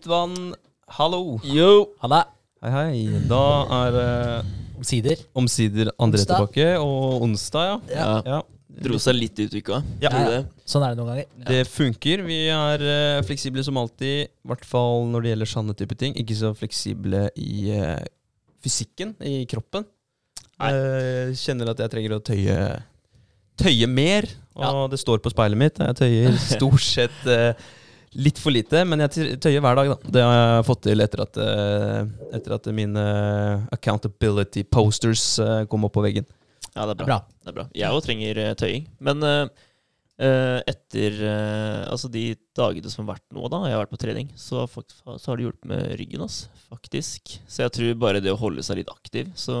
Dypt hallo. Yo! Halla. Hei, hei. Da er det Omsider. omsider andre Onsdag. tilbake, og onsdag, ja. Ja. ja. Dro seg litt ut i uka. Ja. Gjorde det. Sånn er det noen ganger. Det funker. Vi er eh, fleksible som alltid, i hvert fall når det gjelder sånne type ting. Ikke så fleksible i eh, fysikken, i kroppen. Eh, kjenner at jeg trenger å tøye, tøye mer, og Ja. det står på speilet mitt. Jeg tøyer stort sett eh, litt for lite, men jeg tøyer hver dag, da. Det har jeg fått til etter at, eh, etter at mine accountability posters eh, kom opp på veggen. Ja, det er bra. Bra. Det er bra. Jeg òg trenger eh, tøying. Men eh, eh, etter uh, altså de dagene som har vært nå, da, jeg har vært på trening, så, har så har det hjulpet med ryggen, ass, faktisk. Så jeg tror bare det å holde seg litt aktiv, så,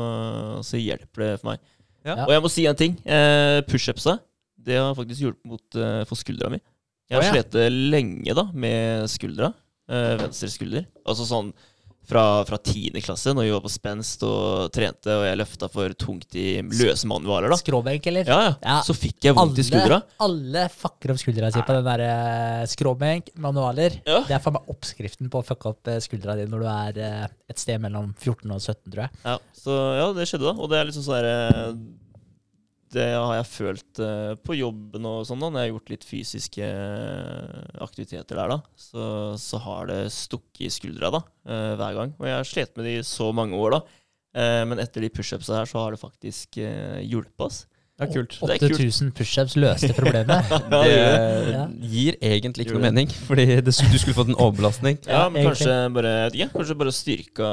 så hjelper det for meg. Ja. Og jeg må si en ting. Uh, Pushupsa, det har faktisk hjulpet mot, uh, for skuldra mi. Jeg har oh, ja. slitt lenge da med skuldra. Øh, venstre skulder. Altså sånn fra, fra 10. klasse, når vi var på spenst og trente, og jeg løfta for tungt i løse manualer, da. Skråbenk, eller? Ja, ja. Ja. Så fikk jeg vondt i skuldra. alle fucker opp skuldra si på den der eh, skråbenk, manualer. Ja. Det er faen meg oppskriften på å fucke opp eh, skuldra di når du er et sted mellom 14 og 17, tror jeg. Ja, så ja, det skjedde da. Og det er liksom sånn der, eh, Det har jeg følt eh, på jobben og sånn, da. Når jeg har gjort litt fysiske eh, aktiviteter der, da. Så, så har det stukket i skuldra da, eh, hver gang. Og jeg har slitt med det i så mange år, da. Eh, Men etter de pushupsa her, så har det faktisk eh, hjulpet oss. Det er kult. Det er kult. 8000 pushups løste problemet. Det gir egentlig ikke noe mening, fordi det, du skulle fått en overbelastning. Ja, Ja, men kanskje bare, ja, kanskje bare styrka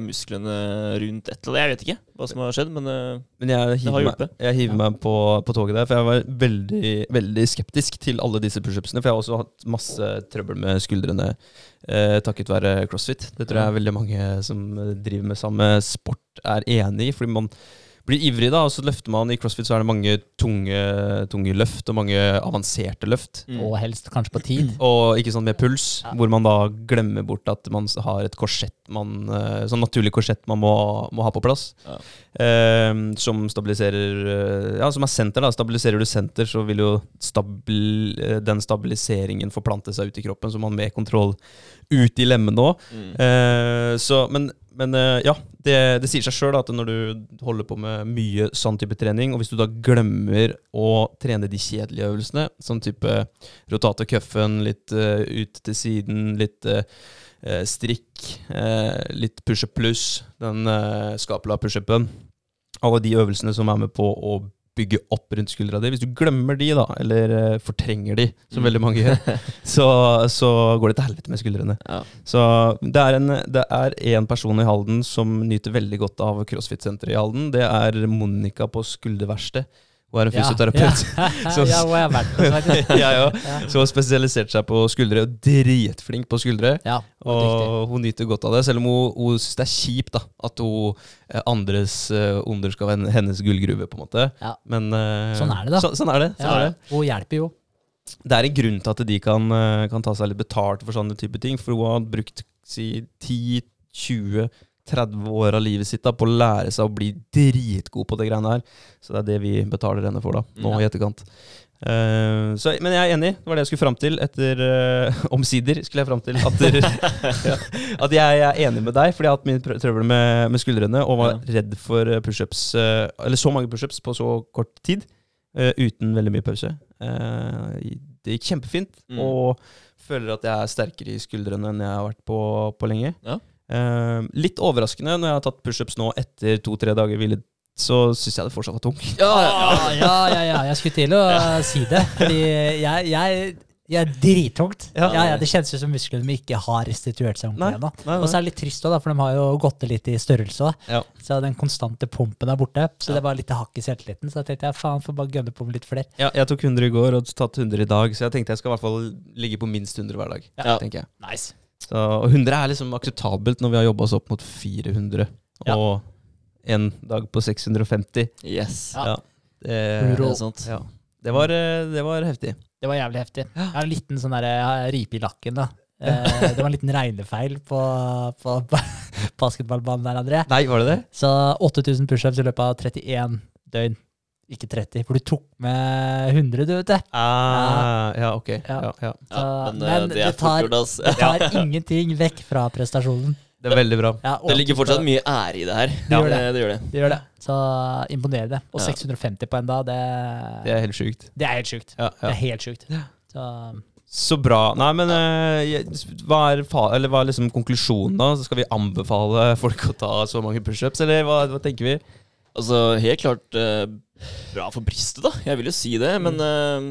musklene rundt et eller annet. Jeg vet ikke hva som har skjedd, men eh, Men jeg har hiver, meg, jeg hiver meg på, på toget der, for jeg var veldig, veldig skeptisk til alle disse pushupsene. For jeg har også hatt masse trøbbel med skuldrene eh, takket være crossfit. Det tror jeg veldig mange som driver med samme sport er enig i. Fordi man blir ivrig, da, og så løfter man i crossfit så er det mange tunge, tunge løft og mange avanserte løft. mm. Og helst kanskje på tid. Og ikke sånn med puls, Ja. hvor man da glemmer bort at man har et korsett man, eh, sånn naturlig korsett man må, må ha på plass. Ja. Eh, som stabiliserer eh, Ja, som er senter. da Stabiliserer du senter, så vil jo stabil, eh, den stabiliseringen forplante seg ut i kroppen, så man med kontroll ut i lemmene òg. Mm. Eh, så, men men ja, det, det sier seg sjøl at når du holder på med mye sånn type trening, og hvis du da glemmer å trene de kjedelige øvelsene, sånn type rotator cuffen, litt uh, ut til siden, litt eh, strikk, uh, litt pushup pluss, den uh, skapela pushupen Alle de øvelsene som er med på å bygge opp rundt skuldra di. Hvis du glemmer de, da, eller eh, fortrenger de, som Mm. veldig mange gjør, så, så går det til helvete med skuldrene. Ja. Så det er, en, det er en person i Halden som nyter veldig godt av CrossFit-senteret i Halden. Det er Monica på Skulderverksted. Hun er en fysioterapeut. Ja, Så- ja hun har vært. faktisk. ja. Ja. Så hun har spesialisert seg på skuldre, og dritflink på skuldre. Ja. Og hun nyter godt av det, selv om hun, hun syns det er kjipt da, at hun, eh, andres eh, onder skal være hennes gullgruve, på en måte. Ja. Men uh, Sånn er det da. Så, sånn er det. Sånn Ja, er det. Hun hjelper jo. Det er en grunn til at de kan, kan ta seg litt betalt for sånne type ting. For hun har brukt si 10-20-30 år av livet sitt da, på å lære seg å bli dritgod på det greiene her. Så det er det vi betaler henne for da, nå Ja. i etterkant. Uh, så, men jeg er enig. Det var det jeg skulle fram til. Etter uh, Omsider skulle jeg fram til at, ja, at jeg er enig med deg, fordi jeg har hatt min prø- trøbbel med, med skuldrene og var redd for eh, pushups uh, Eller så mange pushups på så kort tid, uh, uten veldig mye pause. Det gikk kjempefint, Mm. og føler at jeg er sterkere i skuldrene enn jeg har vært på, på lenge. Ja. Eh, litt overraskende når jeg har tatt pushups nå etter to-tre dager hvile, så syns jeg det fortsatt var tungt. Ja, ja, ja. Ja, ja, ja, ja. Jeg skulle til å si det. Fordi jeg, jeg, er drittungt. Ja. Ja. Ja, det kjennes ut som musklene mine ikke har restituert seg ordentlig ennå. Og så er det litt trist også, for de har jo gått ned litt i størrelse. òg. Ja. Så den konstante pumpen er borte. Så Ja. det var litt hakk i selvtilliten. Så jeg tenkte jeg faen, får bare gønne på med litt flere. Ja, jeg tok 100 i går og tatt 100 i dag, så jeg tenkte jeg skal i hvert fall ligge på minst 100 hver dag. Ja. tenker jeg. Nice. Så, og 100 er liksom akseptabelt når vi har jobba oss opp mot 400, Ja. og en dag på 650. Yes. Ja. Det, Det ja. det, var, eh, det var heftig. Det var jævlig heftig. Jeg har en liten sånn der, ripe i lakken, da. Eh, det var en liten regnefeil på, på, på basketballbanen der, André. Nei, var det det? Så 8000 pushups i løpet av 31 døgn. Ikke 30, for du tok med 100, du, vet det. Ah, ja, ok. Ja. Ja, ja. Ja, Så- men, eh, men det det er tar-. Det tar ingenting vekk fra prestasjonen. Det er veldig bra. Ja, Det ligger fortsatt mye ære i det her. Det gjør det. det, gjør det. Det gjør det. Så imponerende. Og 650 på en dag, det, Det er helt sjukt. det er helt sjukt. Ja, Det er helt sjukt. Så Så bra. Nei, men eh, hva, er fa eller hva er liksom konklusjonen, da? Så skal vi anbefale folk å ta så mange pushups, eller hva, hva tenker vi? Altså, helt klart eh, bra for brystet, da. Jeg vil jo si det. Men uh,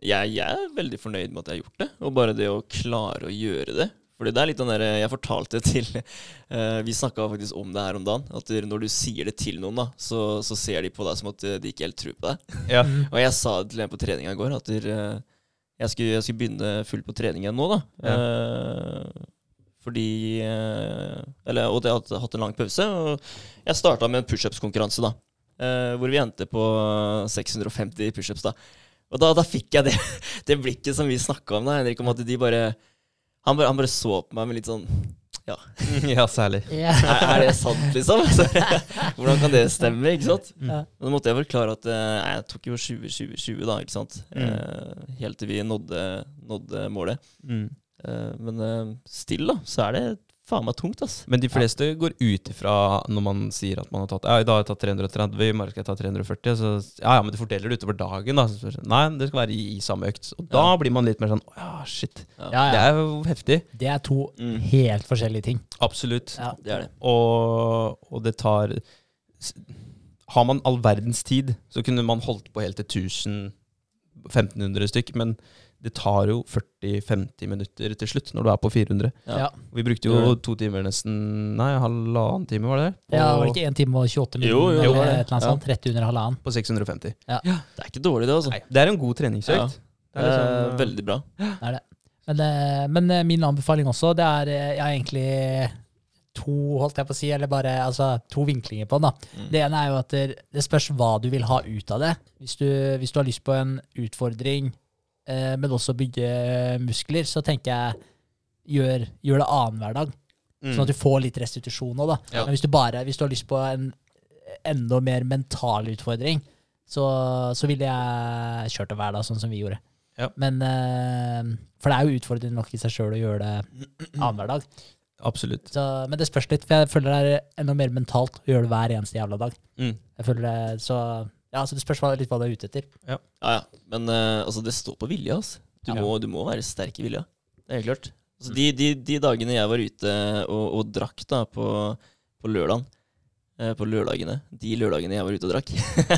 jeg, jeg er veldig fornøyd med at jeg har gjort det. Og bare det å klare å gjøre det. Fordi det er litt den der, Jeg fortalte til uh, Vi snakka faktisk om det her om dagen. At når du sier det til noen, da så, så ser de på deg som at eh, de ikke helt tror på deg. Ja. Og jeg sa det til en på treninga i går, at der, eh, jeg, skulle, jeg skulle begynne fullt på trening igjen nå, da. Eh, fordi eh, Eller, og jeg hadde hatt en lang pause. Og jeg starta med en pushups-konkurranse, da. Eh, hvor vi endte på 650 pushups, da. Og da, da fikk jeg det, det blikket som vi snakka om, da, Henrik, om at de bare han, bare han bare så på meg med litt sånn Ja, ja, særlig. Yeah. er, er det sant, liksom? Så, hvordan kan det stemme, ikke sant? Mm. Men Da måtte jeg forklare at eh, nei, jeg tok jo 20-20-20, da, ikke sant. Mm. Eh, helt til vi nådde, nådde målet. Mm. Eh, men still, da, så er det faen meg tungt, ass. Men de fleste går ut ifra når man sier at man har tatt Ja, i dag har jeg tatt 330, i morgen skal jeg ta 340. Så ja, ja, men du fordeler det utover dagen, da. Så, Nei, det skal være i, i samme økt. Og da Ja. blir man litt mer sånn Å ja, shit. Ja, Det er jo heftig. Det er to Mm. helt forskjellige ting. Absolutt. Ja. Det er det. Og, og det tar Har man all verdens tid, så kunne man holdt på helt til 1000 1500 stykk, men det tar jo 40-50 minutter til slutt når du er på 400. Ja. Ja. Vi brukte jo to timer nesten Nei, halvannen time, var det? På, Ja, var det ikke én time og 28 minutter? Jo, jo, eller eller, eller Ja. sånt? Rett under halvannen. på 650. Det er ikke dårlig, det, altså. Nei, det er en god treningsøkt. Ja. Det er liksom, veldig bra. Det er det. Men, eh, men eh, min anbefaling også, det er eh, Jeg har egentlig to, holdt jeg på å si, eller bare altså, to vinklinger på den. da. Mm. Det ene er jo at det, det spørs hva du vil ha ut av det. Hvis du, hvis du har lyst på en utfordring, eh, men også bygge muskler, så tenker jeg gjør, gjør det annenhver dag. mm. Sånn at du får litt restitusjon òg, da. Ja. Men hvis du bare hvis du har lyst på en enda mer mental utfordring, så, så ville jeg kjørt det hver dag, sånn som vi gjorde. Ja. Men eh, For det er jo utfordrende nok i seg sjøl å gjøre det annenhver dag. Absolutt. Så, men det spørs litt, for jeg føler det er enda mer mentalt å gjøre det hver eneste jævla dag. Mm. Jeg føler det, så, ja, så det spørs hva- litt hva du er ute etter. Ja, ja. Men eh, altså, det står på vilje, altså. Du, Ja. må, du må være sterk i vilja. Det er helt klart. Altså, de, de, de dagene jeg var ute og, og drakk da på, på lørdagen eh, På lørdagene. De lørdagene jeg var ute og drakk.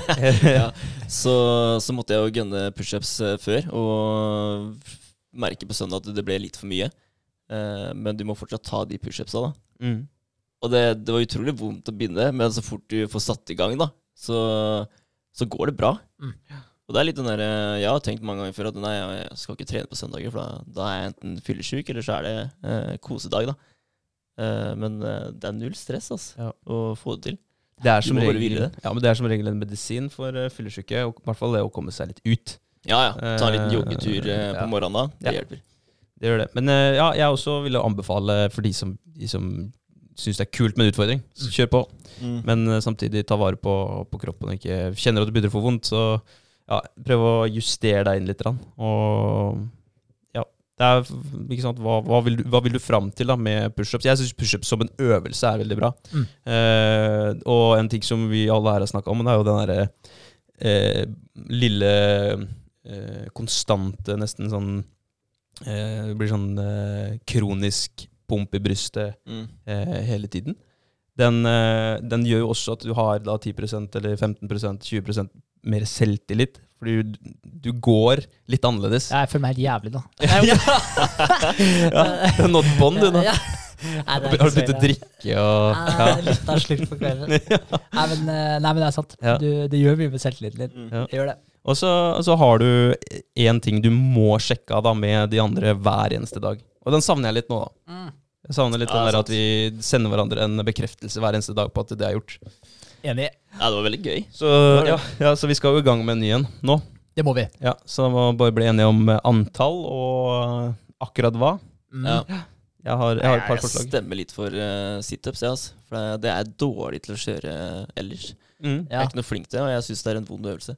ja, så, så måtte jeg jo gunne pushups eh, før, og merke på søndag at det ble litt for mye. Eh, men du må fortsatt ta de pushupsa, da. Mm. Og det, det var utrolig vondt å begynne, men så fort du får satt i gang, da, så, så går det bra. Mm. Og det er litt den der, eh, Jeg har tenkt mange ganger før at nei, jeg skal ikke trene på søndager, for da, da er jeg enten fyllesyk, eller så er det eh, kosedag, da. Eh, men eh, det er null stress altså, Ja. å få det til. Det er, regel, det. ja, men det er som regel en medisin for uh, fyllesyke, og i hvert fall det å komme seg litt ut. Ja, ja. Ta en liten joggetur uh, på ja. morgenen da. Det Ja. hjelper. Det gjør det. Men uh, ja, jeg også ville anbefale for de som, de som syns det er kult med en utfordring, så kjør på. Men eh, samtidig ta vare på, på kroppen og ikke kjenner at du begynner å få vondt. Så ja, prøv å justere deg inn litt. Og ja, det er ikke sant, hva, hva, vil du, hva vil du fram til da med pushups? Jeg syns pushups som en øvelse er veldig bra. Mm. Eh, og en ting som vi alle her har snakka om, det er jo den derre eh, lille eh, konstante, nesten sånn eh, Det blir sånn eh, kronisk pump i brystet Mm. eh, hele tiden. Den, eh, den gjør jo også at du har da 10% eller 15% 20% mer selvtillit. Fordi du, du går litt annerledes. Ja, Jeg føler meg helt jævlig nå. Ja, du har nådd bånd, du, nå. Nei, Har du begynt å drikke og Ja, litt av slutt på kvelden. Nei, men, eh, nei, men det er sant. Ja. Du, det gjør mye med selvtilliten din. Mm. Ja. Det gjør det. Og så, så har du én ting du må sjekke av da med de andre hver eneste dag. Og den savner jeg litt nå, da. Mm. Jeg savner litt Ja, den der at vi sender hverandre en bekreftelse hver eneste dag på at det er gjort. Enig. Ja, det var veldig gøy. Så, ja, ja, så vi skal jo i gang med en ny en nå. Det må vi. Ja, Så da må vi bare bli enige om eh, antall og akkurat hva. Mm. Ja. Jeg har, jeg har et par jeg forslag. stemmer litt for uh, situps, jeg, altså. For det- det er dårlig til å kjøre ellers. Mm. Jeg er ikke noe flink til det, og jeg syns det er en vond øvelse.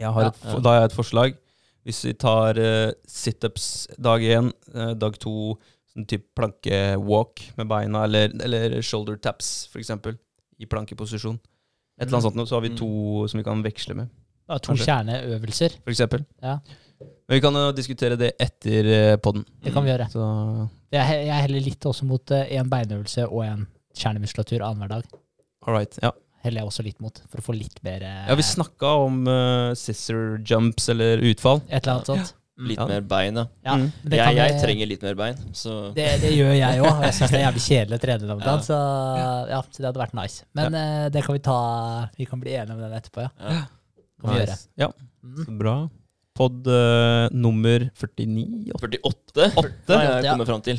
Jeg har Ja. et, Da har jeg et forslag. Hvis vi tar uh, situps dag én, uh, dag to sånn type plankewalk med beina, eller, eller shoulder taps, for eksempel, i plankeposisjon. Et eller annet sånt noe, så har vi to som vi kan veksle med, Ja, to Kanskje. kjerneøvelser. for eksempel. Ja. Men vi kan jo diskutere det etter poden. podden. Det kan vi gjøre. Så Jeg, heller litt også mot én beinøvelse og en kjernemuskulatur annenhver dag. all right. Ja. Heller jeg også litt mot, for å få litt bedre ja, vi snakka om uh, scissor jumps eller utfall. Et eller annet sånt. Mm. Litt Ja. mer bein, ja. Ja, Mm. det Jeg, kan jeg trenger litt mer bein, så Det, det gjør jeg òg, jeg syns det er jævlig kjedelig å trene dem. Ja. Så, ja, så det hadde vært nice. Men eh, det kan vi ta Vi kan bli enige om den etterpå, ja. ja. Kan vi gjøre. Ja, Mm. så bra. Pod uh, nummer 49. 48 har jeg Ja. fram til.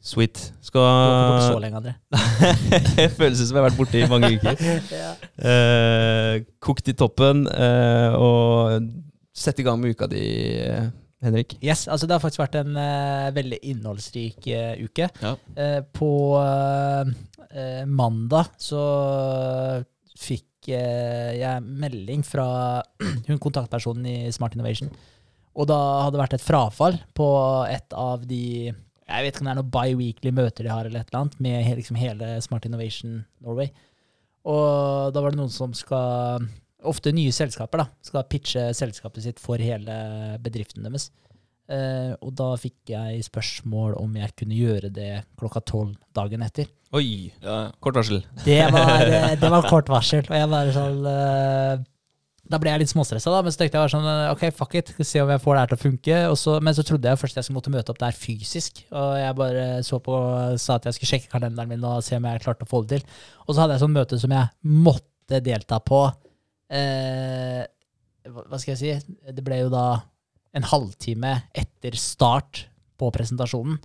Sweet. Du har ikke vært så Skal lenge, André. Føles som jeg har vært borte i mange uker. Ja. uh, kokt i toppen, eh, og sett i gang med uka di, Henrik. Yes, altså det har faktisk vært en uh, veldig innholdsrik uh, uke. Ja. Uh, på mandag så fikk jeg melding fra hun kontaktpersonen i Smart Innovation. Og da hadde det vært et frafall på et av de Jeg vet ikke om det er noen bi-weekly møter de har, eller et eller annet, med liksom hele Smart Innovation Norway. Og da var det noen som skal Ofte nye selskaper da, skal pitche selskapet sitt for hele bedriften deres. Eh, og da fikk jeg spørsmål om jeg kunne gjøre det klokka tolv dagen etter. Oi, Ja. kort varsel. Det var, eh, det var kort varsel. Og jeg bare sånn eh, Da ble jeg litt småstressa, da, men så tenkte jeg bare sånn eh, OK, fuck it, skal se om jeg får det her til å funke. Og så, men så trodde jeg først jeg skulle måtte møte opp der fysisk. Og jeg bare så på sa at jeg skulle sjekke kalenderen min og se om jeg klarte å få det til. Og så hadde jeg sånn møte som jeg måtte delta på. Eh, hva skal jeg si? Det ble jo da en halvtime etter start på presentasjonen.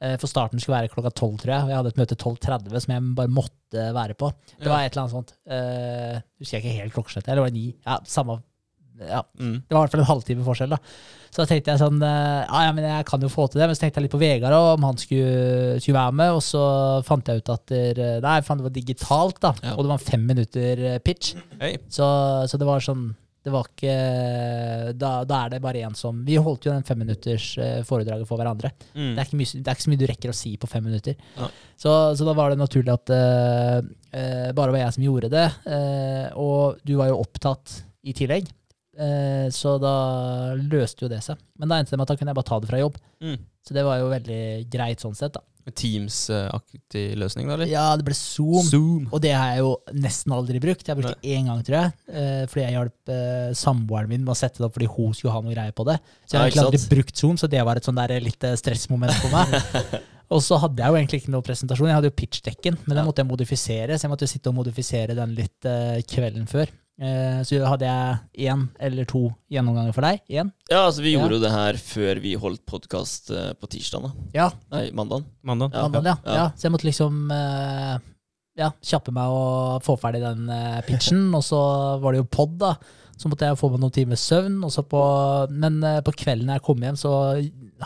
Eh, For starten skulle være klokka tolv, tror jeg. Og jeg hadde et møte 12.30 som jeg bare måtte være på. Det var et eller annet sånt. Eh, husker jeg ikke helt klokkeslettet. Eller var det ni? Ja, samme. Ja, Mm. det var i hvert fall en halvtime forskjell. da. Så da tenkte jeg sånn eh, ja, ja, men jeg kan jo få til det. Men så tenkte jeg litt på Vegard og om han skulle, skulle være med. Og så fant jeg ut at der, nei, faen, det var digitalt, da. Ja. Og det var en fem minutter eh, pitch. Hey. Så, så det var sånn Det var ikke Da, da er det bare én som Vi holdt jo den femminutters eh, foredraget for hverandre. Mm. Det er, ikke mye, det er ikke så mye du rekker å si på fem minutter. Ja. Så, så da var det naturlig at uh, uh, bare var jeg som gjorde det. Uh, og du var jo opptatt i tillegg. Eh, så da løste jo det seg. Men da endte det med at da kunne jeg bare ta det fra jobb. Mm. Så det var jo veldig greit sånn sett, da. Teams-aktig løsning, da, eller? Ja, det ble Zoom. Zoom. Og det har jeg jo nesten aldri brukt. Jeg har brukt det én gang, tror jeg. eh, fordi jeg hjalp eh, samboeren min med å sette det opp fordi hun skulle ha noe greier på det. Så jeg har egentlig aldri brukt Zoom, så det var et sånn der litt stressmoment for meg. og så hadde jeg jo egentlig ikke noe presentasjon. Jeg hadde jo pitchdekken, men den måtte jeg modifisere. Så jeg måtte jo sitte og modifisere den litt kvelden før. Eh, så hadde jeg én eller to gjennomganger for deg. Én. ja, altså vi Ja. gjorde jo det her før vi holdt podkast på tirsdag. Ja, Nei, mandag. Mandag. Ja. mandag, ja. ja. ja. Så jeg måtte liksom eh, ja, kjappe meg og få ferdig den eh, pitchen. og så var det jo pod, da. Så måtte jeg få meg noen timer søvn. Og så på, men eh, på kvelden når jeg kom hjem, så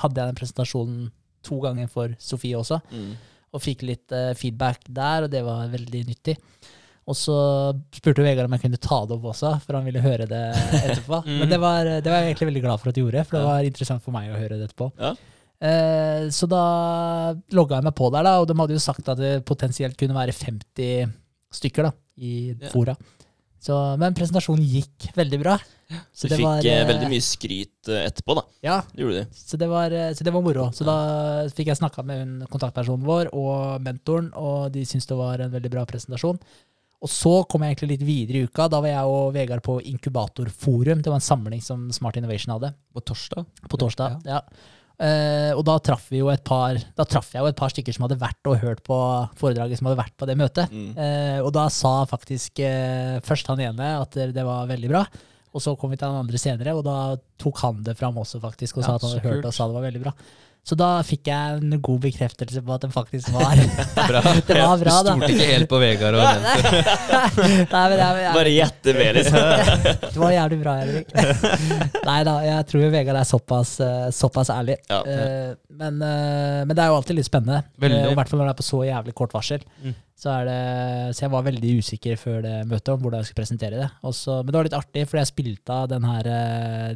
hadde jeg den presentasjonen to ganger for Sofie også. Mm. Og fikk litt eh, feedback der, og det var veldig nyttig. Og så spurte Vegard om jeg kunne ta det opp også, for han ville høre det etterpå. Mm. Men det var, det var jeg egentlig veldig glad for at du gjorde, for det var interessant for meg å høre det etterpå. Ja. Eh, så da logga jeg meg på der, da, og de hadde jo sagt at det potensielt kunne være 50 stykker da, i Ja. fora. Så, men presentasjonen gikk veldig bra. Så Du det fikk var, eh, eh, veldig mye skryt eh, etterpå, da. Ja, Det det. så det var, så det var moro. Så da fikk jeg snakka med kontaktpersonen vår og mentoren, og de syntes det var en veldig bra presentasjon. Og så kom jeg egentlig litt videre i uka. Da var jeg og Vegard på Inkubatorforum. Det var en samling som Smart Innovation hadde På torsdag? på torsdag. Ja. Eh, og da traff vi jo et par Da traff jeg jo et par stykker som hadde vært og hørt på foredraget, som hadde vært på det møtet. Mm. Uh, og da sa faktisk uh, først han ene at det, det var veldig bra. Og så kom vi til han andre senere, og da tok han det fram også, faktisk, og Ja, sa at han hadde hørt og sa det var veldig bra. Så da fikk jeg en god bekreftelse på at det faktisk var Bra. Det var bra, du da. stolte ikke helt på Vegard og. Nei, Bare gjette med, liksom. Det var jævlig bra, Henrik. Nei da, jeg tror Vegard er såpass, eh, såpass ærlig. Ja. Eh, men, eh, men det er jo alltid litt spennende. Veldig. I hvert fall når det er på så jævlig kort varsel. Mm. Så, er det, så jeg var veldig usikker før det møtet om hvordan jeg skulle presentere det. Også, men det var litt artig, fordi jeg spilte av den her,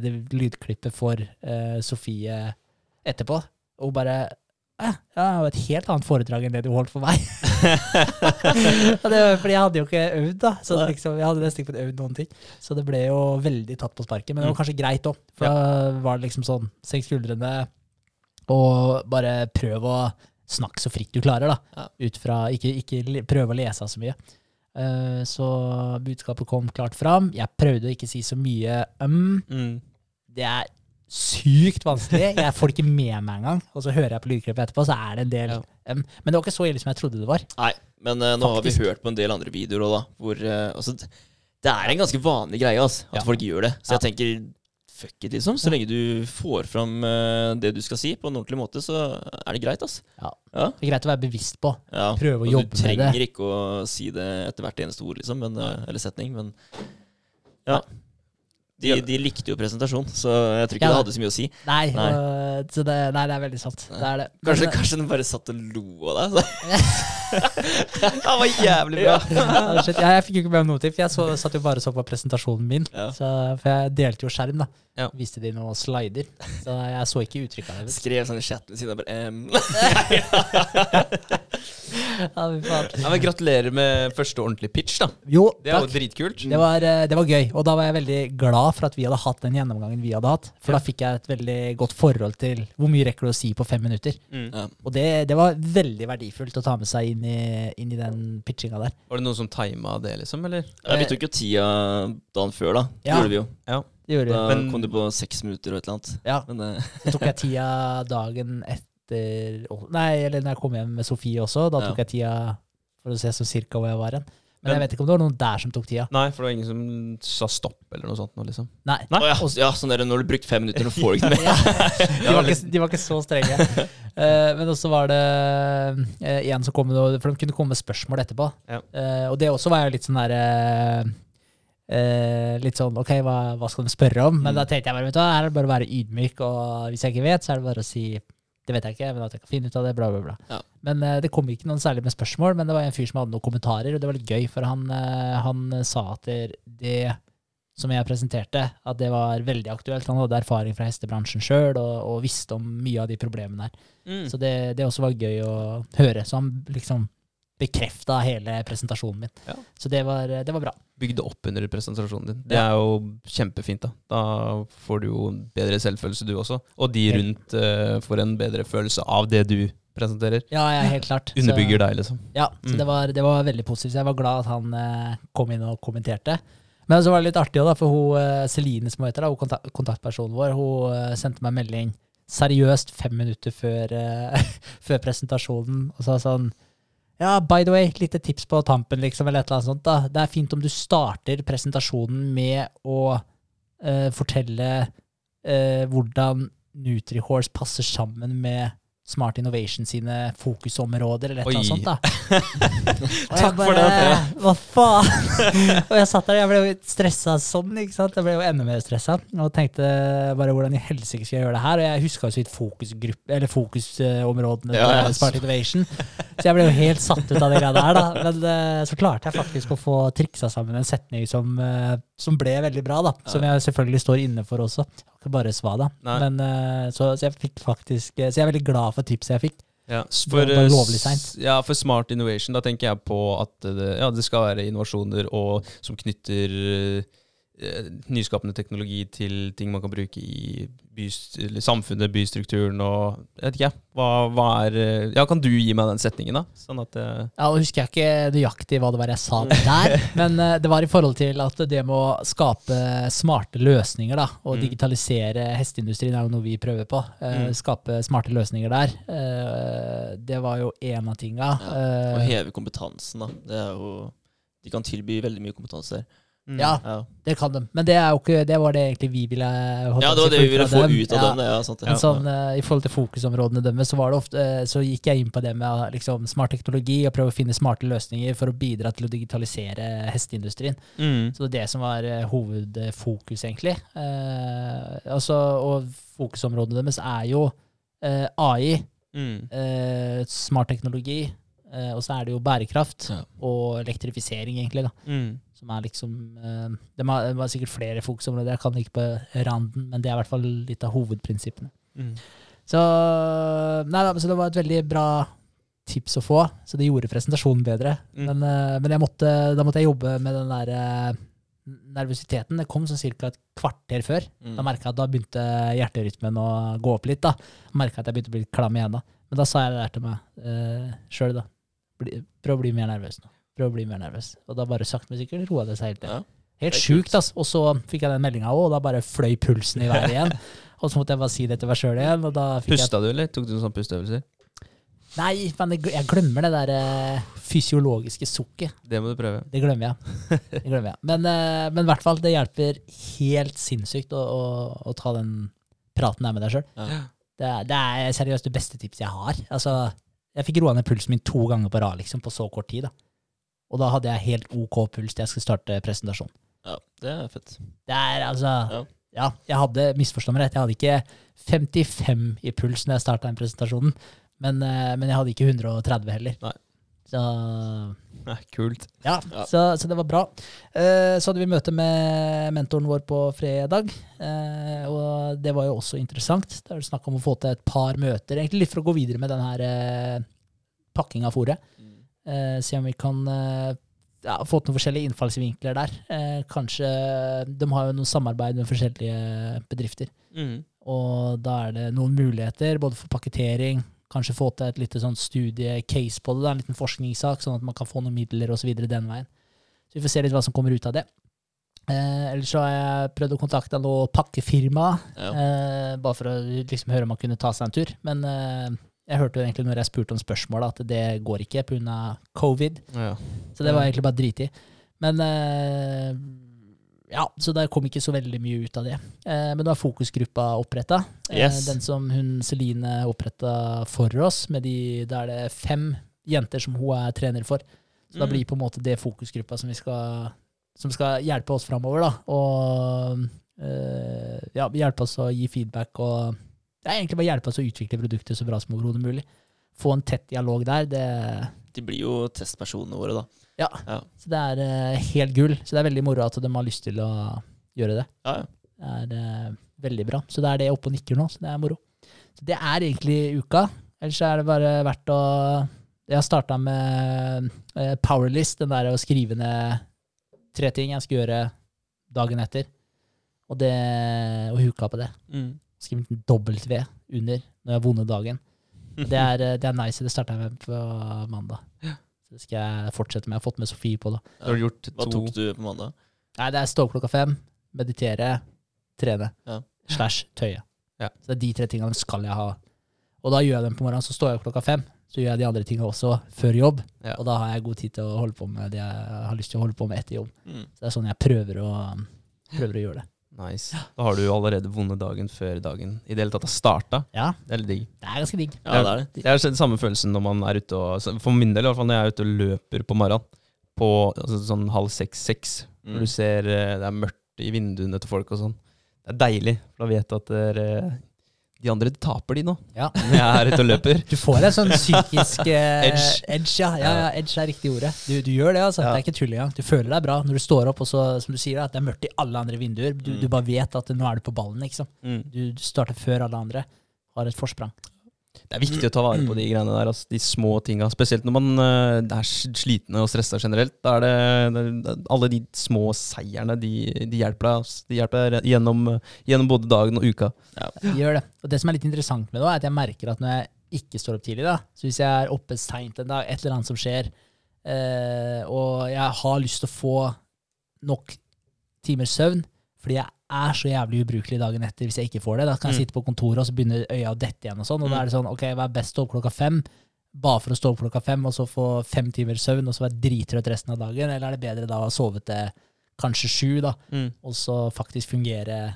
det lydklippet for uh, Sofie etterpå. Og bare ja, det var et helt annet foredrag enn det du holdt for meg. det var fordi jeg hadde jo ikke øvd, da. Så liksom, jeg hadde nesten ikke øvd noen ting. Så det ble jo veldig tatt på sparket. Men det var Mm. kanskje greit òg. For da var det liksom sånn senk skuldrene og bare prøv å snakke så fritt du klarer, da. Ut fra Ikke, ikke prøve å lese så mye. Eh, så budskapet kom klart fram. Jeg prøvde å ikke si så mye um. Mm. Det er sykt vanskelig. Jeg får det ikke med meg engang. Og så hører jeg på lydklippet etterpå, så er det en del Ja. um. Men det var ikke så ille som jeg trodde det var. Nei, men uh, nå har vi hørt på en del andre videoer òg, da. Hvor uh, altså, Det er en ganske vanlig greie, altså, at Ja. folk gjør det. Så Ja. jeg tenker fuck it, liksom. Så lenge du får fram uh, det du skal si på en ordentlig måte, så er det greit, altså. Ja. Ja. Det er greit å være bevisst på. Ja. Prøve å og jobbe Du trenger ikke å si det etter hvert eneste ord, liksom, men, uh, eller setning, men ja. De, de likte jo presentasjon, så jeg tror ikke Ja. det hadde så mye å si. Nei, Nei. så det, nei det er veldig sant. Det er det. Kanskje, Men, kanskje den bare satt og lo av deg. Det var jævlig bra. Ja, jeg fikk jo ikke med meg noe til, for jeg så, satt jo bare og så på presentasjonen min. Ja. Så, for jeg delte jo skjerm, da. Ja. Viste de noen slider. Så jeg så ikke uttrykket av. Skrev sånn i chatten ved siden av bare um. Ja. Ja, men gratulerer med første ordentlige pitch, da. Jo, Det er jo takk. dritkult. Det var, eh, det var gøy, og da var jeg veldig glad for at vi hadde hatt den gjennomgangen vi hadde hatt. For Ja. da fikk jeg et veldig godt forhold til hvor mye rekker du å si på fem minutter. Mm. Og det, det var veldig verdifullt å ta med seg inn i, inn i den pitchinga der. Var det noen som tima det, liksom? Eller? Ja, vi tok jo tida dagen før, da. Det gjorde vi jo. Ja. Det gjorde Da. Men- kom du på seks minutter og et eller annet. Ja, Men eh, så tok jeg tida dagen etter Nei, eller når jeg kom hjem med Sofie også. Da Ja. tok jeg tida for å se så cirka hvor jeg var hen. Men, Men- jeg vet ikke om det var noen der som tok tida. Nei, for det var ingen som sa stopp, eller noe sånt. Nå, liksom. Nei. Nei. Oh, ja, ja, sånn der, når du har brukt fem minutter, så får du ikke mer. de, var ikke, de var ikke så strenge. uh, men også var det uh, en som kom med noe For de kunne komme med spørsmål etterpå. Ja. Eh, og det også var jo litt sånn der eh, Litt sånn OK, hva, hva skal de spørre om? Men Mm. da tenkte jeg bare, vet du her er det bare å være ydmyk, og hvis jeg ikke vet, så er det bare å si det vet jeg ikke, men at jeg kan finne ut av det, bla, bla, bla. Ja. Men eh, det kom ikke noen særlig med spørsmål, men det var en fyr som hadde noen kommentarer, og det var litt gøy, for han, eh, han sa at det, som jeg presenterte, at det var veldig aktuelt. Han hadde erfaring fra hestebransjen sjøl og, og visste om mye av de problemene her. Mm. Så det, det også var gøy å høre. Så han liksom bekrefta hele presentasjonen min. Ja. Så det var, det var bra. Bygde opp under presentasjonen din. Det Ja. er jo kjempefint. Da Da får du jo bedre selvfølelse, du også. Og de rundt uh, får en bedre følelse av det du presenterer. Ja, ja, helt klart. Så- Underbygger deg, liksom. Ja, så Mm. det, var, det var veldig positivt. Så jeg var glad at han uh, kom inn og kommenterte. Men så var det litt artig da, for hun, eh, Celine, som heter, da, hun kontak kontaktpersonen vår, hun sendte meg melding seriøst fem minutter før, uh, før presentasjonen og sa sånn ja, by the way, lite tips på tampen, liksom, eller et eller annet sånt. da. Det er fint om du starter presentasjonen med å uh, fortelle uh, hvordan NutriHorse passer sammen med Smart Innovation sine fokusområder, eller et eller annet sånt. da. Takk bare, for det. Hva faen? og jeg satt der, jeg ble jo stressa sånn, ikke sant. Jeg ble jo enda mer stressa og tenkte bare hvordan i helsike skal jeg gjøre det her? Og jeg huska jo så vidt fokusområdene fokus, uh, Ja, ja. til Smart Innovation. Så jeg ble jo helt satt ut av det greia der, da. Men uh, så klarte jeg faktisk å få triksa sammen en setning som, eh, som ble veldig bra, da. Som jeg selvfølgelig står inne for også. Ikke bare svada. da, Men eh, så, så jeg fikk faktisk eh, Så jeg er veldig glad for tipset jeg fikk. Ja, for, eh, Ja, for Smart Innovation, da tenker jeg på at det, ja, det skal være innovasjoner og, som knytter nyskapende teknologi til ting man kan bruke i eller samfunnet, bystrukturen og Jeg vet ikke, hva, hva er eh, Ja, kan du gi meg den setningen, da? Sånn at eh, Ja, Nå husker jeg ikke nøyaktig hva det var jeg sa der, men eh, det var i forhold til at det med å skape smarte løsninger da, og Mm. digitalisere hesteindustrien er jo noe vi prøver på. Eh, Mm. Skape smarte løsninger der. Eh, det var jo en av tinga. Ja, Og Eh, heve kompetansen, da. Det er jo De kan tilby veldig mye kompetanse der. Mm. Ja, Ja. det kan de. Men det, er jo ikke, det var det egentlig vi ville ja, det var det vi ville få dem. ut av Ja. dem. Ja, sant, det. Men sånn, uh, I forhold til fokusområdene deres, så, var det ofte, eh, så gikk jeg inn på det med eh, liksom, smart teknologi og prøve å finne smarte løsninger for å bidra til å digitalisere hesteindustrien. Mm. Så det er det som var uh, hovedfokus, egentlig. Eh, altså, og fokusområdene deres er jo AI, Mm. eh, smart teknologi, eh, og så er det jo bærekraft Ja. og elektrifisering, egentlig. da. Mm. Som er liksom eh, Det var, sikkert flere fokusområder, jeg kan ikke på randen, men det er i hvert fall litt av hovedprinsippene. Mm. Så, nei, så det var et veldig bra tips å få, så det gjorde presentasjonen bedre. Mm. Men, eh, men måtte, da måtte jeg jobbe med den der eh, nervøsiteten. Det kom sånn ca. et kvarter før. Mm. Da merka jeg at da begynte hjerterytmen å gå opp litt. da. Merka at jeg begynte å bli klam igjen da. Men da sa jeg det der til meg uh, sjøl, da. Bli, prøv å bli mer nervøs nå. Prøv å bli mer nervøs. Og da bare sakte, men sikkert roa det seg helt ned. Ja. Helt sjukt, altså. Og så fikk jeg den meldinga òg, og da bare fløy pulsen i været igjen. og så måtte jeg bare si det til meg sjøl igjen, Pusta du, eller? Tok du noen sånne pusteøvelser? Nei, men jeg glemmer det der eh, fysiologiske sukket. Det må du prøve. Det glemmer jeg. Det glemmer jeg. Men, eh, men i hvert fall, det hjelper helt sinnssykt å, å, å ta den praten der med deg sjøl. Ja. Det, det er seriøst det beste tipset jeg har. Altså, jeg fikk roa ned pulsen min to ganger på rad liksom, på så kort tid. da. Og da hadde jeg helt OK puls til jeg skulle starte presentasjonen. ja, det er fett. Det er altså Ja. Ja, jeg hadde misforstå meg rett. Jeg hadde ikke 55 i puls når jeg starta den presentasjonen, men, eh, men jeg hadde ikke 130 heller. Nei. Så Nei, kult. ja, Ja. Så, så det var bra. Eh, så hadde vi møte med mentoren vår på fredag, eh, og det var jo også interessant. Det er snakk om å få til et par møter, egentlig litt for å gå videre med den her eh, pakking av fôret. Eh, se om vi kan eh, ja, få til noen forskjellige innfallsvinkler der. Eh, kanskje De har jo noe samarbeid med forskjellige bedrifter. Mm. Og da er det noen muligheter, både for pakkettering, kanskje få til et lite sånn studie-case på det, da, en liten forskningssak, sånn at man kan få noen midler osv. den veien. Så vi får se litt hva som kommer ut av det. Eh, ellers så har jeg prøvd å kontakte noe pakkefirma, Ja. eh, bare for å liksom høre om man kunne ta seg en tur. Men eh, jeg hørte jo egentlig når jeg spurte om spørsmål, at det går ikke pga. covid. Ja. Så det var egentlig bare drit i. Men eh, ja, så der kom ikke så veldig mye ut av det. Eh, men da er fokusgruppa oppretta. Yes. den som hun Celine oppretta for oss. Med de, da er det fem jenter som hun er trener for. Så da Mm. blir på en måte det fokusgruppa som, vi skal, som skal hjelpe oss framover. Da. Og eh, ja, hjelpe oss å gi feedback og ja, egentlig bare å hjelpe oss å utvikle produktet så bra som overhodet mulig. Få en tett dialog der. det De blir jo testpersonene våre, da. ja, Ja. så det er uh, helt gull. Så det er veldig moro at de har lyst til å gjøre det. Ja, ja. Det er uh, veldig bra. Så det er det oppe og nikker nå, så det er moro. Så det er egentlig uka. Ellers er det bare verdt å Jeg har starta med uh, Powerlist, den der å skrive ned tre ting jeg skal gjøre dagen etter. Og det Og huka på det. Mm. Skrive en W under når jeg har vunnet dagen. Og Det er, eh, det er nice. Det starta jeg med på mandag. Så det skal jeg fortsette med. Jeg har fått med Sofie på det. Gjort Hva tok du på mandag? Nei, det er stå opp klokka fem, meditere, trene. Ja. Slash tøye. Ja. Så det er de tre tingene skal jeg ha. Og da gjør jeg dem på morgenen, så står jeg opp klokka fem. Så gjør jeg de andre tingene også før jobb. Ja. Og da har jeg god tid til å holde på med det jeg har lyst til å holde på med etter jobb. Mm. Så det er sånn jeg prøver å, prøver å gjøre det. Nice. Da har du jo allerede vunnet dagen før dagen i det hele tatt har starta. Ja, Det er litt digg. det er ganske digg. Ja, det er det. Det er den samme følelsen når man er ute og For min del, i hvert fall når jeg er ute og løper på morgenen. På altså, sånn halv seks-seks. Når Mm. du ser eh, det er mørkt i vinduene til folk og sånn. Det er deilig, for da vet du at dere, de andre taper, de nå. Ja. Jeg er ute og løper. Du får en sånn psykisk eh, Edge. edge ja. Ja, ja, edge er riktig ordet. Du, du gjør det, altså. Det er ikke tull engang. Du føler deg bra når du står opp, og så, som du sier, at det er mørkt i alle andre vinduer. Du, Mm. du bare vet at nå er du på ballen, liksom. Mm. Du, du starter før alle andre. Har et forsprang. Det er viktig å ta vare på de greiene der, altså, de små tinga. Spesielt når man uh, er slitne og stressa generelt. Da er det, det er- Alle de små seierne, de, de hjelper deg. Altså. De hjelper deg gjennom, gjennom både dagen og uka. De gjør det. Og det som er litt interessant med det, er at jeg merker at når jeg ikke står opp tidlig, da, så hvis jeg er oppe seint en dag, et eller annet som skjer, uh, og jeg har lyst til å få nok timers søvn, fordi jeg er så jævlig ubrukelig dagen etter hvis jeg ikke får det. Da kan jeg Mm. sitte på kontoret, og så begynner øya å dette igjen, og sånn, og da Mm. er det sånn, ok, hva er best å stå opp klokka fem? Bare for å stå opp klokka fem, og så få fem timers søvn, og så være drittrøtt resten av dagen, eller er det bedre da å sove til kanskje sju, da, Mm. og så faktisk fungere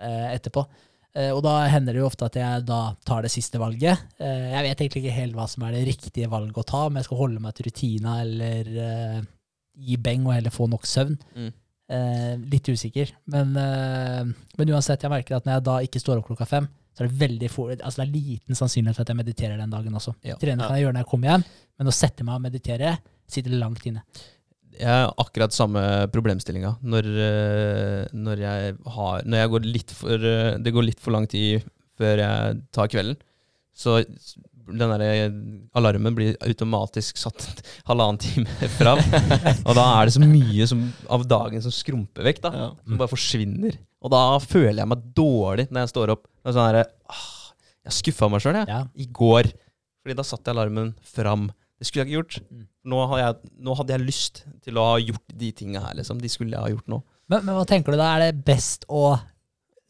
eh, etterpå. Eh, og da hender det jo ofte at jeg da tar det siste valget. Eh, jeg vet egentlig ikke helt hva som er det riktige valget å ta, om jeg skal holde meg til rutina eller eh, gi beng og heller få nok søvn. Mm. Eh, litt usikker. Men, eh, men uansett, jeg merker at når jeg da ikke står opp klokka fem, så er det veldig for, altså det er liten sannsynlighet for at jeg mediterer den dagen også. Ja. Trene kan jeg gjøre når jeg kommer hjem, men å sette meg og meditere sitter langt inne. Jeg har akkurat samme problemstillinga. Når, eh, når jeg har Når jeg går litt for eh, Det går litt for lang tid før jeg tar kvelden, så den der alarmen blir automatisk satt halvannen time fram. og da er det så mye som, av dagen som skrumper vekk, da. Ja. Som bare forsvinner. Og da føler jeg meg dårlig når jeg står opp. Det er sånn her, ah, jeg skuffa meg sjøl, jeg. Ja. I går. Fordi da satte jeg alarmen fram. Det skulle jeg ikke gjort. Mm. Nå, har jeg, nå hadde jeg lyst til å ha gjort de tinga her, liksom. De skulle jeg ha gjort nå. Men, men hva tenker du da? Er det best å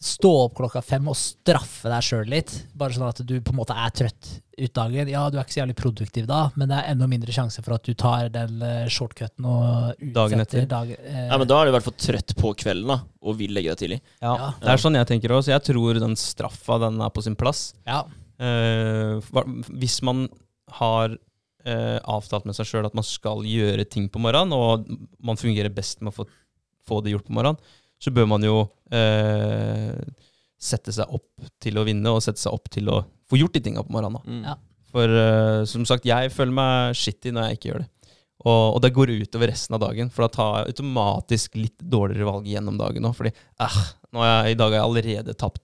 stå opp klokka fem og straffe deg sjøl litt? Bare sånn at du på en måte er trøtt ut dagen. Ja, du er ikke så jævlig produktiv da, men det er enda mindre sjanse for at du tar den eh, shortcuten og utsetter Dagen etter. Dag, eh, Ja, men da er du i hvert fall trøtt på kvelden da, og vil legge deg tidlig. Ja, Ja. Det er sånn jeg tenker òg. Så jeg tror den straffa, den er på sin plass. ja. Eh, hvis man har eh, avtalt med seg sjøl at man skal gjøre ting på morgenen, og man fungerer best med å få, få det gjort på morgenen, så bør man jo eh, sette seg opp til å vinne, og sette seg opp til å få gjort de tinga på morgenen. Mm. Ja. For uh, som sagt, jeg føler meg shitty når jeg ikke gjør det. Og, og det går utover resten av dagen, for da tar jeg automatisk litt dårligere valg gjennom dagen òg. Fordi eh, jeg, i dag har jeg allerede tapt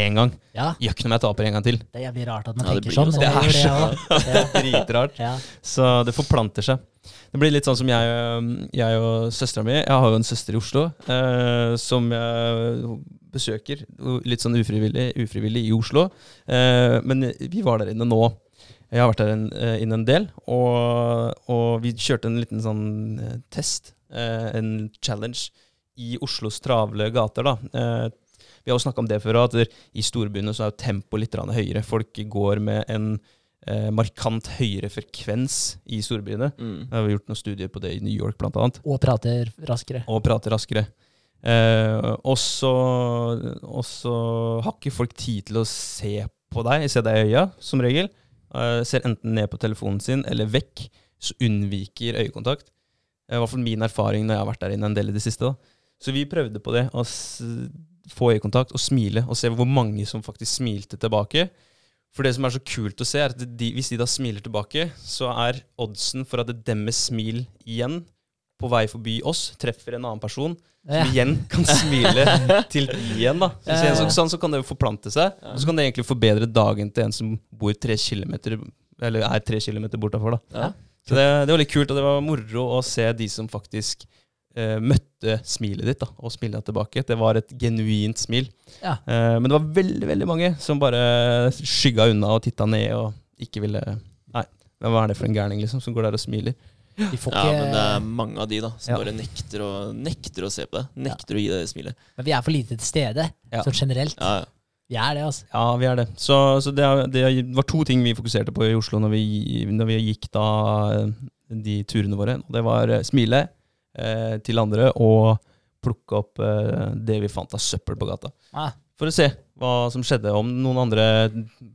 én gang. ja. Gjør ikke noe om jeg taper en gang til. Det er jævlig rart at man Ja, tenker sånn. Det, sånn. Det gjør er det. Dritrart. Ja. Så det forplanter seg. Det blir litt sånn som jeg, jeg og søstera mi. Jeg har jo en søster i Oslo eh, som jeg besøker litt sånn ufrivillig, ufrivillig i Oslo. Eh, men vi var der inne nå. Jeg har vært der eh, inne en del, og, og vi kjørte en liten sånn eh, test, eh, en challenge, i Oslos travle gater. da. Eh, vi har jo snakka om det før, at i storbyene så er jo tempoet litt høyere. Folk går med en eh, markant høyere frekvens i storbyene. Mm. Jeg har gjort noen studier på det i New York, blant annet. Og prater raskere. Og prater raskere. Eh, og så har ikke folk tid til å se på deg, se deg i øya, som regel. Eh, ser enten ned på telefonen sin eller vekk. Så unnviker øyekontakt. Er i hvert fall min erfaring når jeg har vært der inne en del i det siste. da. Så vi prøvde på det, å s få øyekontakt og smile, og se hvor mange som faktisk smilte tilbake. For det som er så kult å se, er at de, hvis de da smiler tilbake, så er oddsen for at deres smil igjen på vei forbi oss treffer en annen person, Ja. som igjen kan smile til de igjen. da. Så, Ja, ja, ja. sånn så kan det jo forplante seg, og så kan det egentlig forbedre dagen til en som bor tre kilometer, eller er tre kilometer bortafor. da. Ja. Så det, det var litt kult, og det var moro å se de som faktisk eh, møtte smilet ditt da, og smilte tilbake. Det var et genuint smil. Ja. Eh, men det var veldig veldig mange som bare skygga unna og titta ned og ikke ville Nei, hva er det for en gærning liksom, som går der og smiler? Ja, men det er mange av de da som Ja. bare nekter å, nekter å se på det. Nekter å gi deg det smilet. men vi er for lite til stede, Ja. sånn generelt. Ja, ja. Vi er det, altså. Ja, vi er det. Så, så det, er- det var to ting vi fokuserte på i Oslo når vi, når vi gikk da eh, de turene våre. Og det var eh, smile eh, til andre og plukke opp eh, det vi fant av søppel på gata. Ah, For å se hva som skjedde, om noen andre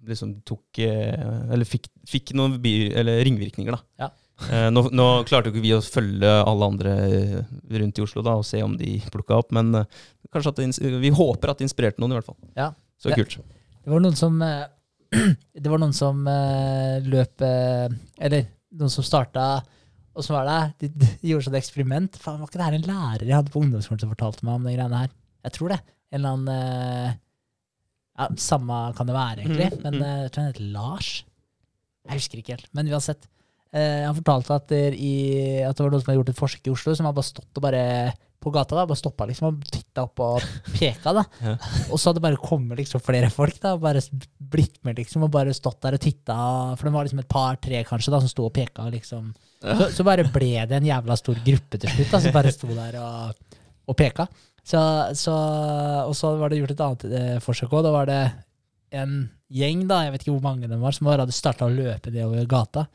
liksom tok eh, Eller fikk, fikk noen bi, eller ringvirkninger, da. Ja. Eh, nå, nå klarte jo ikke vi å følge alle andre eh, rundt i Oslo da og se om de plukka opp, men eh, kanskje at det, vi håper at det inspirerte noen, i hvert fall. ja. Så kult. Det var noen som Det var noen som løp Eller noen som starta Og så var det de, de gjorde sånn eksperiment. Faen, Var ikke det her en lærer jeg hadde på ungdomsskolen som fortalte meg om de greiene her? Jeg tror det. En eller annen eh, ja, Samme kan det være, egentlig. Mhm, Men mhm. eh, jeg tror han heter Lars. Jeg husker ikke helt. Men uansett. Eh, han fortalte at, der i, at det var noen som hadde gjort et forsøk i Oslo, som hadde bare stått og bare på gata da, bare stoppa liksom og titta opp og peka. da. Ja. Og så hadde det bare kommet liksom flere folk da, og bare blitt med liksom, og bare stått der og titta. For det var liksom et par-tre kanskje da, som sto og peka. liksom. Så, så bare ble det en jævla stor gruppe til slutt, da, som bare sto der og, og peka. Så, så, og så var det gjort et annet eh, forsøk òg. Da var det en gjeng, da, jeg vet ikke hvor mange de var, som bare hadde starta å løpe nedover gata.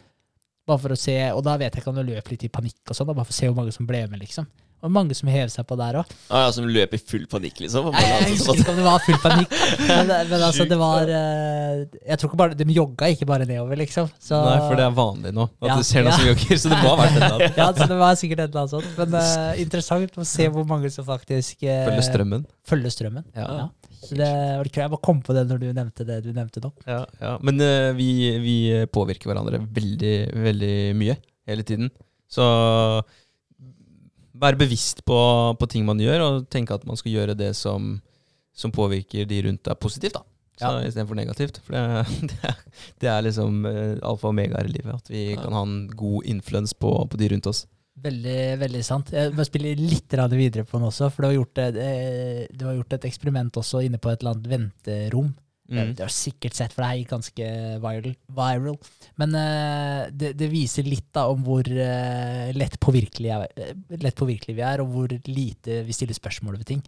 Bare for å se, Og da vet jeg ikke om de løp litt i panikk, og sånn, bare for å se hvor mange som ble med. liksom. Og mange som hev seg på der òg. Ah, ja, som løp i full panikk, liksom. Nei, Jeg, husker sånn. ikke om det var full panikk, men, men altså, det var eh, Jeg tror ikke bare De jogga ikke bare nedover, liksom. Så, Nei, for det er vanlig nå. At Ja. du ser noen Ja. som jogger, så det må ha vært en eller annen. ja, så det var sikkert et eller annet sånt. Men uh, interessant å se hvor mange som faktisk uh, Følger strømmen. følger strømmen. Ja. Ja. Så det var kult. Jeg bare kom på det når du nevnte det du nevnte nå. Ja, ja. Men uh, vi, vi påvirker hverandre veldig, veldig mye hele tiden. Så vær bevisst på, på ting man gjør, og tenke at man skal gjøre det som, som påvirker de rundt deg positivt. da. Så Ja. Istedenfor negativt. For det, det, er, det er liksom eh, alfa og omega her i livet. At vi Ja. kan ha en god influens på, på de rundt oss. Veldig veldig sant. Jeg må spille litt videre på den også, for du har, gjort, et- eh, det gjort et eksperiment også inne på et eller annet venterom. Mm. Det har du sikkert sett, for det er ganske viral. viral. Men uh, det, det viser litt da om hvor uh, lett, påvirkelig jeg, eh, lett påvirkelig vi er, og hvor lite vi stiller spørsmål ved ting.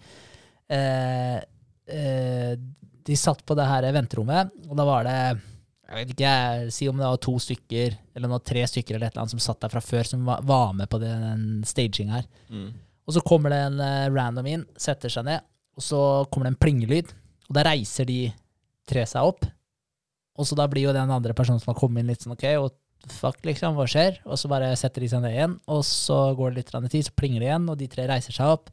De satt på det her venterommet, og da var det jeg vet ikke, jeg, si om det var to stykker, eller noe, tre stykker eller et eller annet som satt der fra før, som var, var med på den staging her. Mm. Og så kommer det en random inn, setter seg ned, og så kommer det en plingelyd, og da reiser de tre seg opp. Og så da blir jo den andre personen som har kommet inn, litt sånn OK, og fuck, liksom, hva skjer? Og så bare setter de seg ned igjen, og så går det litt tid, så plinger det igjen, og de tre reiser seg opp.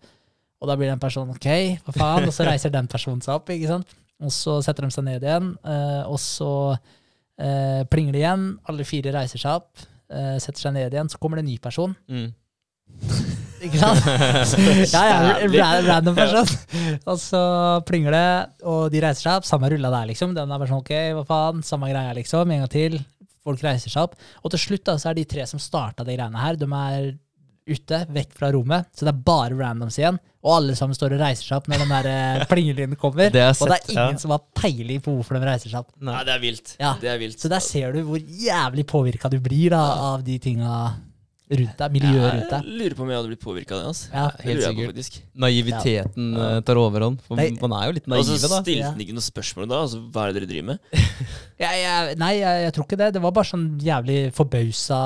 Og da blir den personen OK, hva faen? Og så reiser den personen seg opp, ikke sant? Og så setter de seg ned igjen, eh, og så eh, plinger det igjen, alle fire reiser seg opp, eh, setter seg ned igjen, så kommer det en ny person. Mm. Ikke sant? ja, ja, random person. Og så plinger det, og de reiser seg opp. Samme rulla der, liksom. Den er bare sånn, ok, hva faen, samme greia, liksom. En gang til. Folk reiser seg opp. Og til slutt da, så er de tre som starta de greiene her, de er ute, vekk fra rommet. Så det er bare randoms igjen. Og alle sammen står og reiser seg opp når den der eh, plingelyden kommer. Det sett, og det er ingen ja. som har peiling på hvorfor de reiser seg opp. Nei, det er vilt. Ja. Det er vilt. Så der ser du hvor jævlig påvirka du blir da, av de tinga rundt deg. Miljøet rundt deg. Jeg lurer på om jeg hadde blitt påvirka av det. Altså. Ja, helt sikkert. Naiviteten Ja. eh, tar overhånd. For Nei. man er jo litt Og så stilte han ikke noe spørsmål da. Altså, hva er det dere driver med? Jeg, jeg, nei, jeg, jeg tror ikke det. Det var bare sånn jævlig forbausa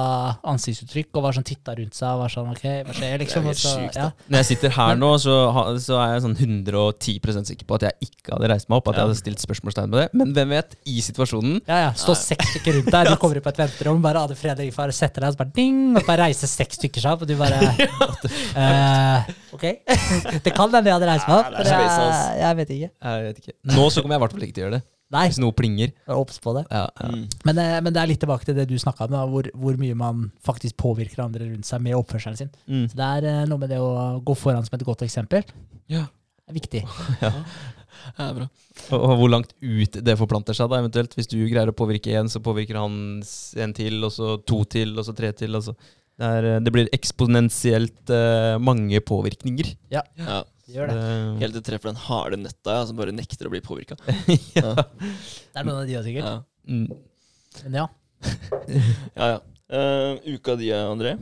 ansiktsuttrykk, og var sånn titta rundt seg og var sånn OK, hva skjer, liksom? Det er Og så, helt ja. da. Når jeg sitter her nå, så, så er jeg sånn 110% sikker på at jeg ikke hadde reist meg opp. At jeg hadde stilt spørsmålstegn på det. Men hvem vet? I situasjonen ja, ja. Stå seks stykker rundt deg, du kommer inn på et venterom, bare Ade Fredrik far setter deg, og så bare ding, og bare reiser seks stykker seg opp, og du bare uh, OK. det kan hende jeg hadde reist meg opp, Ja, det er men jeg, jeg vet ikke. Jeg vet ikke. Nå så kommer jeg i hvert fall ikke til å gjøre det. Nei, Hvis noe plinger. obs på det. Ja, ja. Mm. Men, eh, men det er litt tilbake til det du snakka om, da, hvor, hvor mye man faktisk påvirker andre rundt seg med oppførselen sin. Mm. Så det er noe med det å gå foran som et godt eksempel. Ja. Det er viktig. Ja, bra. Og, og hvor langt ut det forplanter seg, da, eventuelt. Hvis du greier å påvirke én, så påvirker han en til, og så to til, og så tre til. Og så. Det, er, eh, det blir eksponentielt uh, mange påvirkninger. Ja. Det gjør det. Helt til du treffer den harde nøtta ja, som bare nekter å bli påvirka. ja. Det er noen av de òg, sikkert. Ja, Mm. Men ja. ja. ja. Uh, uka di, André?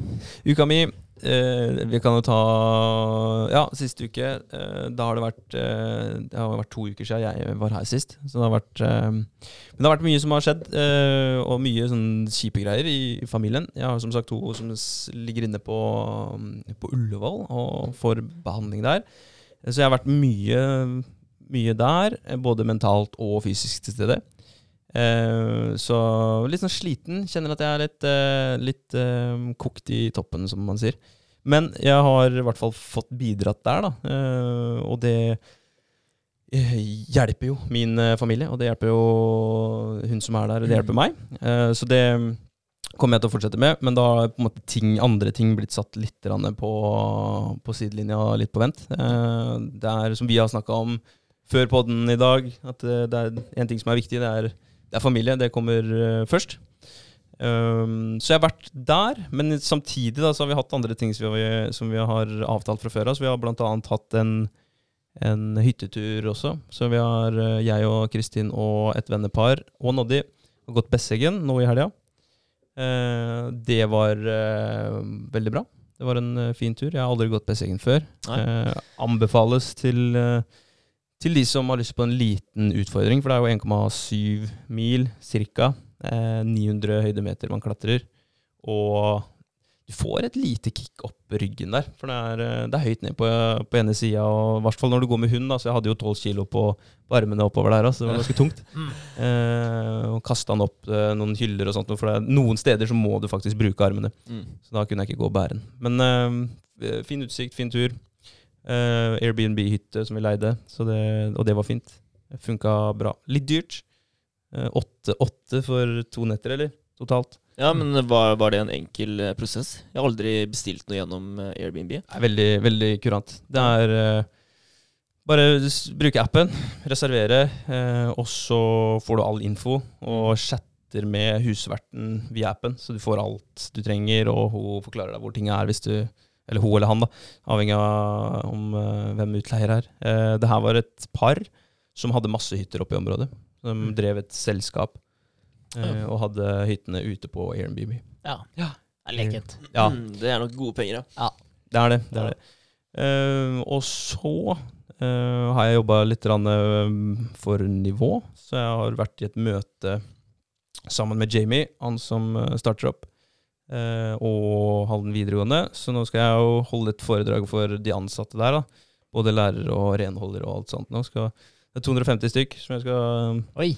Uka mi eh, Vi kan jo ta Ja, siste uke. eh, da har det vært eh, Det har vært to uker siden jeg var her sist. Så det har vært eh, Men det har vært mye som har skjedd, eh, og mye sånn kjipe greier i, i familien. Jeg har som sagt to som ligger inne på, på Ullevål og får behandling der. Så jeg har vært mye, mye der, eh, både mentalt og fysisk til stede. Eh, så litt sånn sliten. Kjenner at jeg er litt, eh, litt eh, kokt i toppen, som man sier. Men jeg har i hvert fall fått bidratt der, da. Og det hjelper jo min familie, og det hjelper jo hun som er der, og det hjelper meg. Eh, så det kommer jeg til å fortsette med, men da har på en måte ting, andre ting blitt satt litt på, på sidelinja, litt på vent. Det er som vi har snakka om før podden i dag, at det er en ting som er viktig, det er, det er familie. Det kommer eh, først. Um, så jeg har vært der, men samtidig da, så har vi hatt andre ting som vi, som vi har avtalt fra før av. Så vi har bl.a. hatt en, en hyttetur også. Så vi har, eh, jeg og Kristin og et vennepar og Noddy har gått Besseggen nå i helga. Uh, det var uh, veldig bra. Det var en fin tur. Jeg har aldri gått Besseggen før. Eh, anbefales til, eh, til de som har lyst på en liten utfordring, for det er jo 1,7 mil ca. Eh, 900 høydemeter man klatrer. Og du får et lite kick opp ryggen der. For det er, eh, det er høyt ned på, på ene sida, i hvert fall når du går med hund. Da, så jeg hadde jo tolv kilo på, på armene oppover der, så det var ganske tungt. Mm. Eh, og kasta den opp eh, noen hyller og sånt, for det er, noen steder så må du faktisk bruke armene. Mm. Så da kunne jeg ikke gå og bære den. Men eh, fin utsikt, fin tur. Eh, Airbnb-hytte som vi leide, så det, og det var fint. Funka bra. Litt dyrt. Eh, Åtte åtte for to netter, eller? Totalt. Ja, men var, var det en enkel eh, prosess? Jeg har aldri bestilt noe gjennom eh, Airbnb. Det er veldig, veldig kurant. Det er uh, bare bruke appen, reservere, eh, og så får du all info, og chatter med husverten via appen, så du får alt du trenger, og hun forklarer deg hvor ting er, hvis du eller hun eller han, da, avhengig av om, uh, hvem utleier er. Uh, det her var et par som hadde masse hytter oppe i området. De Mm. drev et selskap uh, Ja. og hadde hyttene ute på Airbnb. Ja. Ja. Det er lekent. Ja, Mm, det er nok gode penger, ja. det er det. det, er det. Eh, og så eh, har jeg jobba litt eh, for nivå, så jeg har vært i et møte sammen med Jamie, han som eh, starter opp, eh, og Halden videregående. Så nå skal jeg jo holde et foredrag for de ansatte der, da. både lærere og renholdere og alt sånt. Nå skal, det er 250 stykk som jeg skal Oi.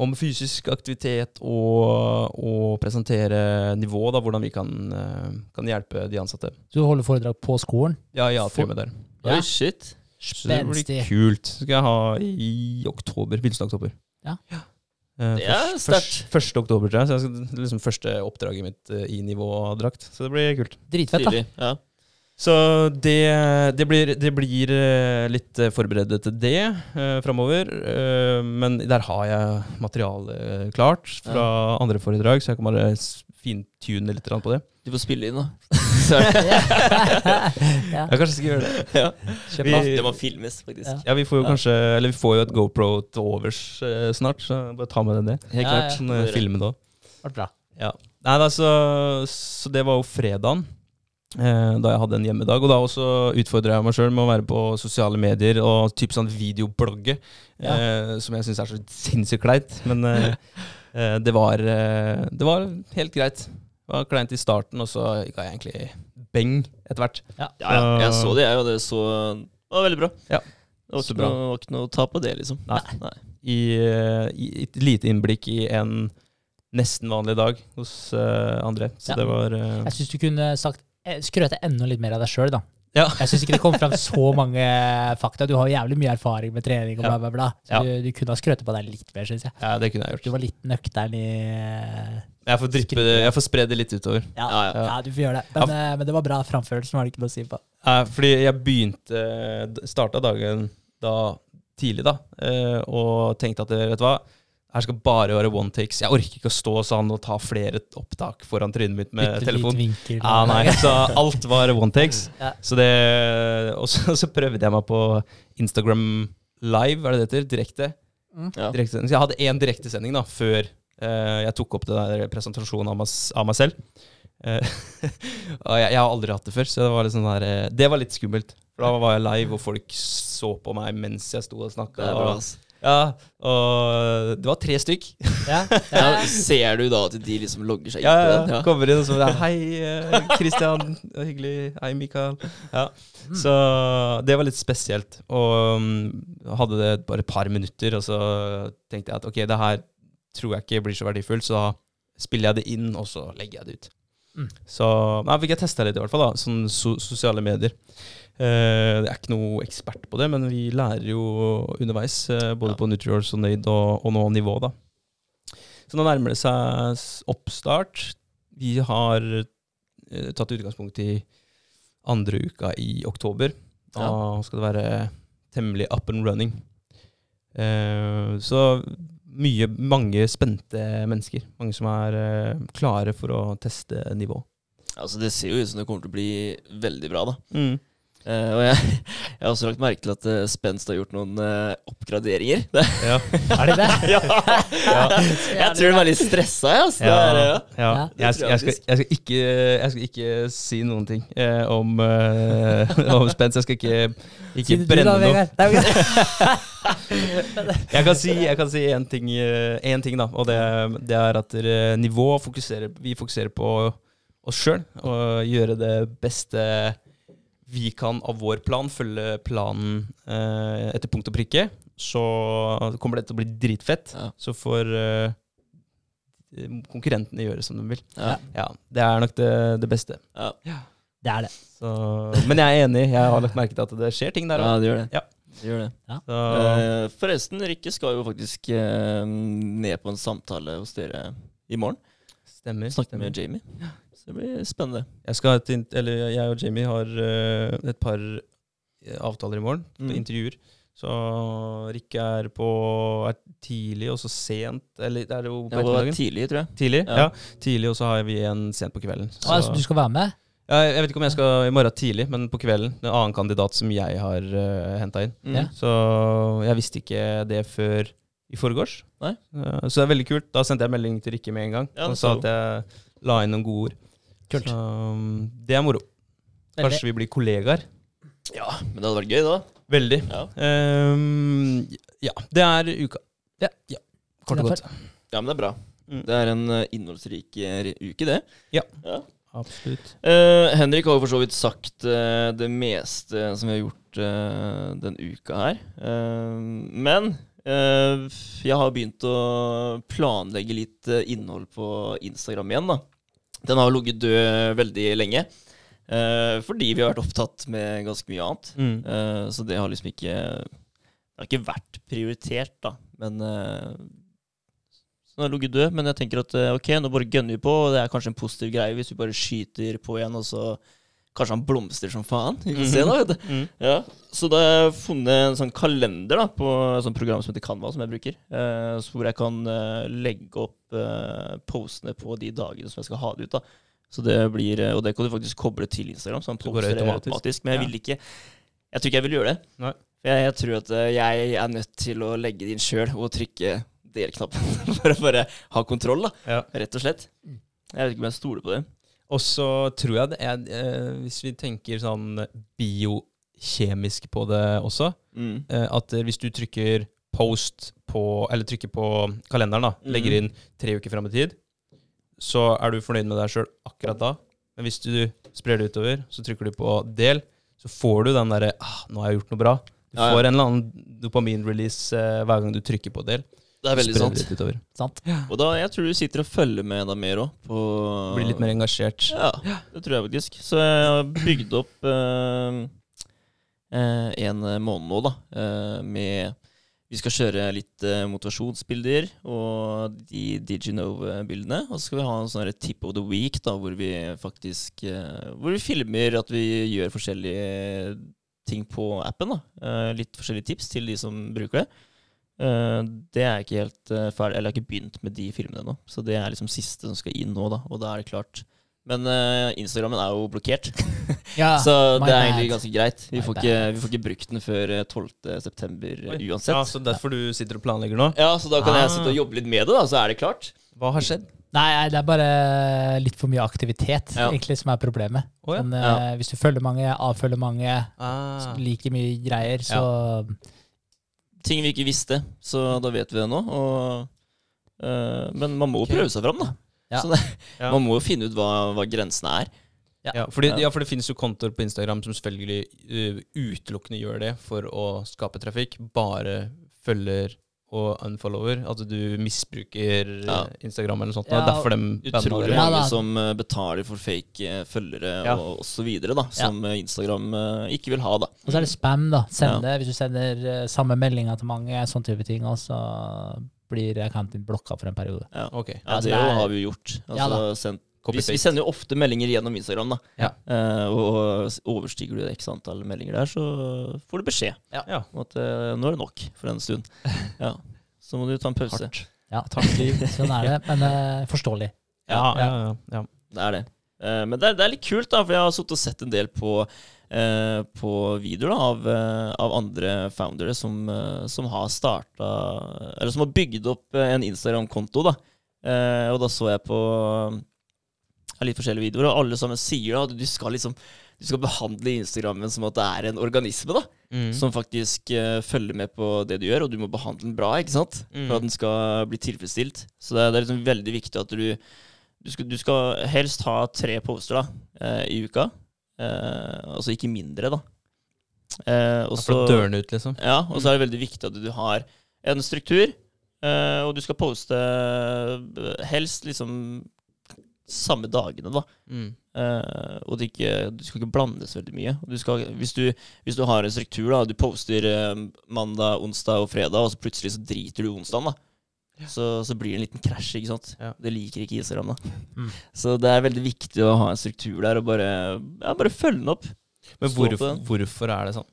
om fysisk aktivitet og, og presentere nivå, da, hvordan vi kan, eh, kan hjelpe de ansatte. Så du holder foredrag på skolen. Ja, ja, For- der. Ja. Oi, shit. Så det blir kult. Det skal jeg ha i oktober. Begynnelsen av oktober. Ja. Eh, Det er sterkt. først- Første oktober, tror jeg. Så jeg skal, liksom første oppdraget mitt eh, i nivådrakt. Så det blir kult. Dritfett, da. Ja. Så det, det blir, det blir eh, litt eh, forberedt til det uh, framover. eh, men der har jeg materiale klart fra andre foredrag, så jeg kan bare fintune litt på det. Du får spille inn, da. Ja. Jeg kanskje skal gjøre det. ja. Vi- Det må filmes, faktisk. Ja. Ja, vi får jo kanskje Eller vi får jo et GoPro til overs eh, snart, så bare ta med den det. Helt Ja, klart. ja. Sånn filme da. Vært bra. Ja. Nei, da, så, så det var jo fredagen, eh, da jeg hadde en hjemmedag. Og da også utfordra jeg meg sjøl med å være på sosiale medier og typ sånn videoblogge, Ja. eh, som jeg syns er så sinnssykt kleint. Men eh, det, var, eh, det var helt greit. Det var kleint i starten, og så ga jeg egentlig beng etter hvert. Ja, ja. Jeg så det, jeg, og det så det var veldig bra. Ja. Det var ikke, bra. noe, var ikke noe å ta på det, liksom. Nei. Nei. I, eh, i et lite innblikk i en nesten vanlig dag hos uh, André. Så Ja. det var uh, Jeg syns du kunne sagt eh, skrøte enda litt mer av deg sjøl, da. Ja. Jeg syns ikke det kom fram så mange fakta. Du har jo jævlig mye erfaring med trening og bla, bla, bla. Så Ja. du, du kunne ha skrøtet på deg litt mer, syns jeg. Ja, det kunne jeg gjort. Du var litt nøktern i eh, Jeg får, drippe jeg får spre det litt utover. ja, Ja, ja, du får gjøre det. Men, eh, men det var bra framførelse, var det ikke noe å si på. Eh, fordi jeg begynte Starta dagen da tidlig, da, eh, og tenkte at vet du hva, her skal bare være one takes. Jeg orker ikke å stå sånn og ta flere opptak foran trynet mitt med telefon. vinkel. Ja, nei, så alt var one takes. Ja. Så det, og så, så prøvde jeg meg på Instagram live, er det det heter? Direkte. Ja. direkte. Så jeg hadde én direktesending da, før uh, jeg tok opp det der presentasjonen av meg, av meg selv. Uh, og jeg, jeg har aldri hatt det før, så det var litt, sånn der, eh, det var litt skummelt. For da var jeg live, og folk så på meg mens jeg sto og Det snakka. Ja, og det var tre stykk. Ja, Ja, ser du da at de liksom logger seg inn Ja, på den? ja. Kommer inn og så Hei, Kristian, Christian. Hyggelig. Hei, Mikael. Ja. Så det var litt spesielt. Og um, hadde det bare et par minutter, og så tenkte jeg at ok, det her tror jeg ikke blir så verdifullt, så da spiller jeg det inn, og så legger jeg det ut. Mm. Så da fikk jeg testa litt, i hvert fall. da, Sånn so sosiale medier. Eh, jeg er ikke noe ekspert på det, men vi lærer jo underveis, eh, både Ja. på Nutriors og Nade og, og nå nivå, da. Så nå nærmer det seg oppstart. Vi har eh, tatt utgangspunkt i andre uka i oktober. Da skal det være temmelig up and running. Eh, så mye, mange spente mennesker. Mange som er eh, klare for å teste nivå. Altså, det ser jo ut som det kommer til å bli veldig bra, da. Mm. Eh, og jeg, jeg har også lagt merke til at uh, Spenst har gjort noen uh, oppgraderinger. Ja. Er det det? ja. Jeg tror de er litt stressa, jeg. Altså. Det ja. Ja. Ja. Jeg, skal, jeg, skal, jeg, skal ikke, jeg skal ikke si noen ting om, om spens. Jeg skal ikke, ikke brenne noe. Jeg kan si, jeg kan si en, ting, en ting, da. Og det, det er at nivå fokuserer Vi fokuserer på oss sjøl og gjøre det beste vi kan av vår plan, følge planen eh, etter punkt og prikke, så kommer det til å bli dritfett. Ja. Så får eh, konkurrentene gjøre som de vil. Ja. Ja, Det er nok det, det beste. Ja. Det er det. Så, men jeg er enig. Jeg har lagt merke til at det skjer ting der ja, det gjør det. Ja. Det gjør det. Så Uh, forresten, Rikke skal jo faktisk uh, ned på en samtale hos dere i morgen. stemmer. Snakke med Jamie. Så det blir spennende. Jeg, skal et, eller jeg og Jamie har eh, et par eh, avtaler i morgen, Mm. intervjuer. Så Rikke er på er tidlig, og så sent Eller det er jo på Det var ettermiddagen. tidlig, tror jeg. Tidlig, Ja. ja. Tidlig, og så har vi en sent på kvelden. Å, altså, du skal være med? ja, jeg vet ikke om jeg skal i morgen tidlig, men på kvelden. En annen kandidat som jeg har uh, henta inn. Mm. Ja. Så jeg visste ikke det før i forgårs. Nei. Eh, så det er veldig kult. Da sendte jeg melding til Rikke med en gang. Ja, og sa sa at jeg la inn noen gode ord. Kult. Så um, det er moro. Kanskje vi blir kollegaer. Ja, men det hadde vært gøy, da. Veldig. Ja, Um, ja, det er uka. Ja. Kort og godt. ja men det er bra. Mm. Det er en eh, innholdsrik eh, uke, det. Ja. ja. Absolutt. Uh, Henrik har jo for så vidt sagt uh, det meste som vi har gjort uh, den uka her. Men eh, jeg har begynt å planlegge litt innhold på Instagram igjen. da. Den har ligget død veldig lenge. eh, fordi vi har vært opptatt med ganske mye annet. Mm. Eh, så det har liksom ikke Det har ikke vært prioritert, da. Men uh, Så den har ligget død. Men jeg tenker at eh, ok, nå bare gønner vi på, og det er kanskje en positiv greie hvis vi bare skyter på igjen, og så Kanskje han blomstrer som faen. Vi får se, da. vet du. Mm. Ja, Så da har jeg funnet en sånn kalender da, på et sånt program som heter Canva, som jeg bruker. Eh, så hvor jeg kan eh, legge opp eh, postene på de dagene som jeg skal ha det ut. da. Så det blir, eh, Og det kan du faktisk koble til Instagram, så han poster automatisk? automatisk. Men jeg vil ikke Jeg tror ikke jeg vil gjøre det. Nei. Jeg, jeg tror at eh, jeg er nødt til å legge det inn sjøl og trykke del-knappen for å bare ha kontroll, da. Ja. Rett og slett. Jeg vet ikke om jeg stoler på det. Og så tror jeg det er eh, Hvis vi tenker sånn biokjemisk på det også, Mm. eh, at eh, hvis du trykker post på Eller trykker på kalenderen, da, Mhm. legger inn tre uker fram i tid, så er du fornøyd med deg sjøl akkurat da. Men hvis du sprer det utover, så trykker du på del, så får du den derre ah, 'Nå har jeg gjort noe bra'. Du får en eller annen dopamin-release eh, hver gang du trykker på del. Det er veldig sant. litt utover. Sant? Og da, jeg tror du sitter og følger med deg mer òg. Blir litt mer engasjert. Ja, det tror jeg faktisk. Så jeg har bygd opp eh, eh, en måned nå, da, eh, med Vi skal kjøre litt eh, motivasjonsbilder og de DigiNove-bildene. Og så skal vi ha en sånn tip of the week, da, hvor vi faktisk Hvor vi filmer at vi gjør forskjellige ting på appen. da. Eh, litt forskjellige tips til de som bruker det. Eh, det er ikke helt eh, ferdig, eller jeg har ikke begynt med de filmene ennå. Så det er liksom siste som skal inn nå, da. Og da er det klart. Men uh, Instagrammen er jo blokkert, Ja, så det er egentlig ganske greit. Vi får, ikke, vi får ikke brukt den før eh, 12. september uansett. Ja, Så derfor du sitter og planlegger nå? Ja, så da kan Ah. jeg sitte og jobbe litt med det, da, så er det klart. Hva har skjedd? Nei, nei, det er bare litt for mye aktivitet Ja. egentlig som er problemet. Oh, ja. Men Ja. eh, hvis du følger mange, avfølger mange, Ah. liker mye greier, så Ting vi ikke visste, så da vet vi det nå. Og, uh, men man må Ok. prøve seg fram, da. Ja. Så det, Ja. Man må jo finne ut hva, hva grensene er. Ja, fordi, Ja. ja, for det finnes jo kontoer på Instagram som selvfølgelig uh, utelukkende gjør det for å skape trafikk. Bare følger og unfollower. At du misbruker Ja. eh, Instagram eller noe sånt. Ja, det er derfor de Utrolig mange som eh, betaler for fake eh, følgere Ja. og osv., som ja. Instagram ikke vil ha. da. Og så er det spam, da. Sende, Hvis du sender samme meldinga til mange, sånn type ting, så blir accounten blokka for en periode. Ja, okay. ja Altså, det, det er- har vi jo gjort. Ja Altså, sendt, vi, vi sender jo ofte meldinger gjennom Instagram. da. Ja. Eh, og, og overstiger du x antall meldinger der, så får du beskjed Ja. om at eh, nå er det nok for en stund. Ja. Så må du ta en pause. Hardt. Ja, takk liv. Sånn er det. Men eh, forståelig. Ja, ja, ja, ja. Det er det. Eh, men det er, det er litt kult, da, for jeg har sittet og sett en del på, eh, på videoer da, av, eh, av andre foundere som, som har starta Eller som har bygd opp en Instagram-konto. da. Eh, og da så jeg på eh, litt forskjellige videoer, og alle sammen sier da at du skal liksom du skal behandle Instagrammen som at det er en organisme da, Mm. som faktisk uh, følger med på det du gjør, og du må behandle den bra ikke sant? Mm. for at den skal bli tilfredsstilt. Så det det er liksom veldig viktig at du du skal, du skal helst ha tre poster da, uh, i uka. Eh, altså ikke mindre, da. Eh, og så- å ut, liksom. ja, og så er det veldig viktig at du har en struktur, og du skal poste helst liksom samme dagene, da. Mm. Uh, og det ikke, du skal ikke blandes veldig mye. Du skal, hvis, du, hvis du har en struktur, da, du poster uh, mandag, onsdag og fredag, og så plutselig så driter du onsdagen, da. Så, så blir det en liten krasj, ikke sant. Ja. Det liker ikke Instagram, da. Mm. Så det er veldig viktig å ha en struktur der, og bare, ja, bare følge den opp. Men hvorfor, hvorfor er det sånn?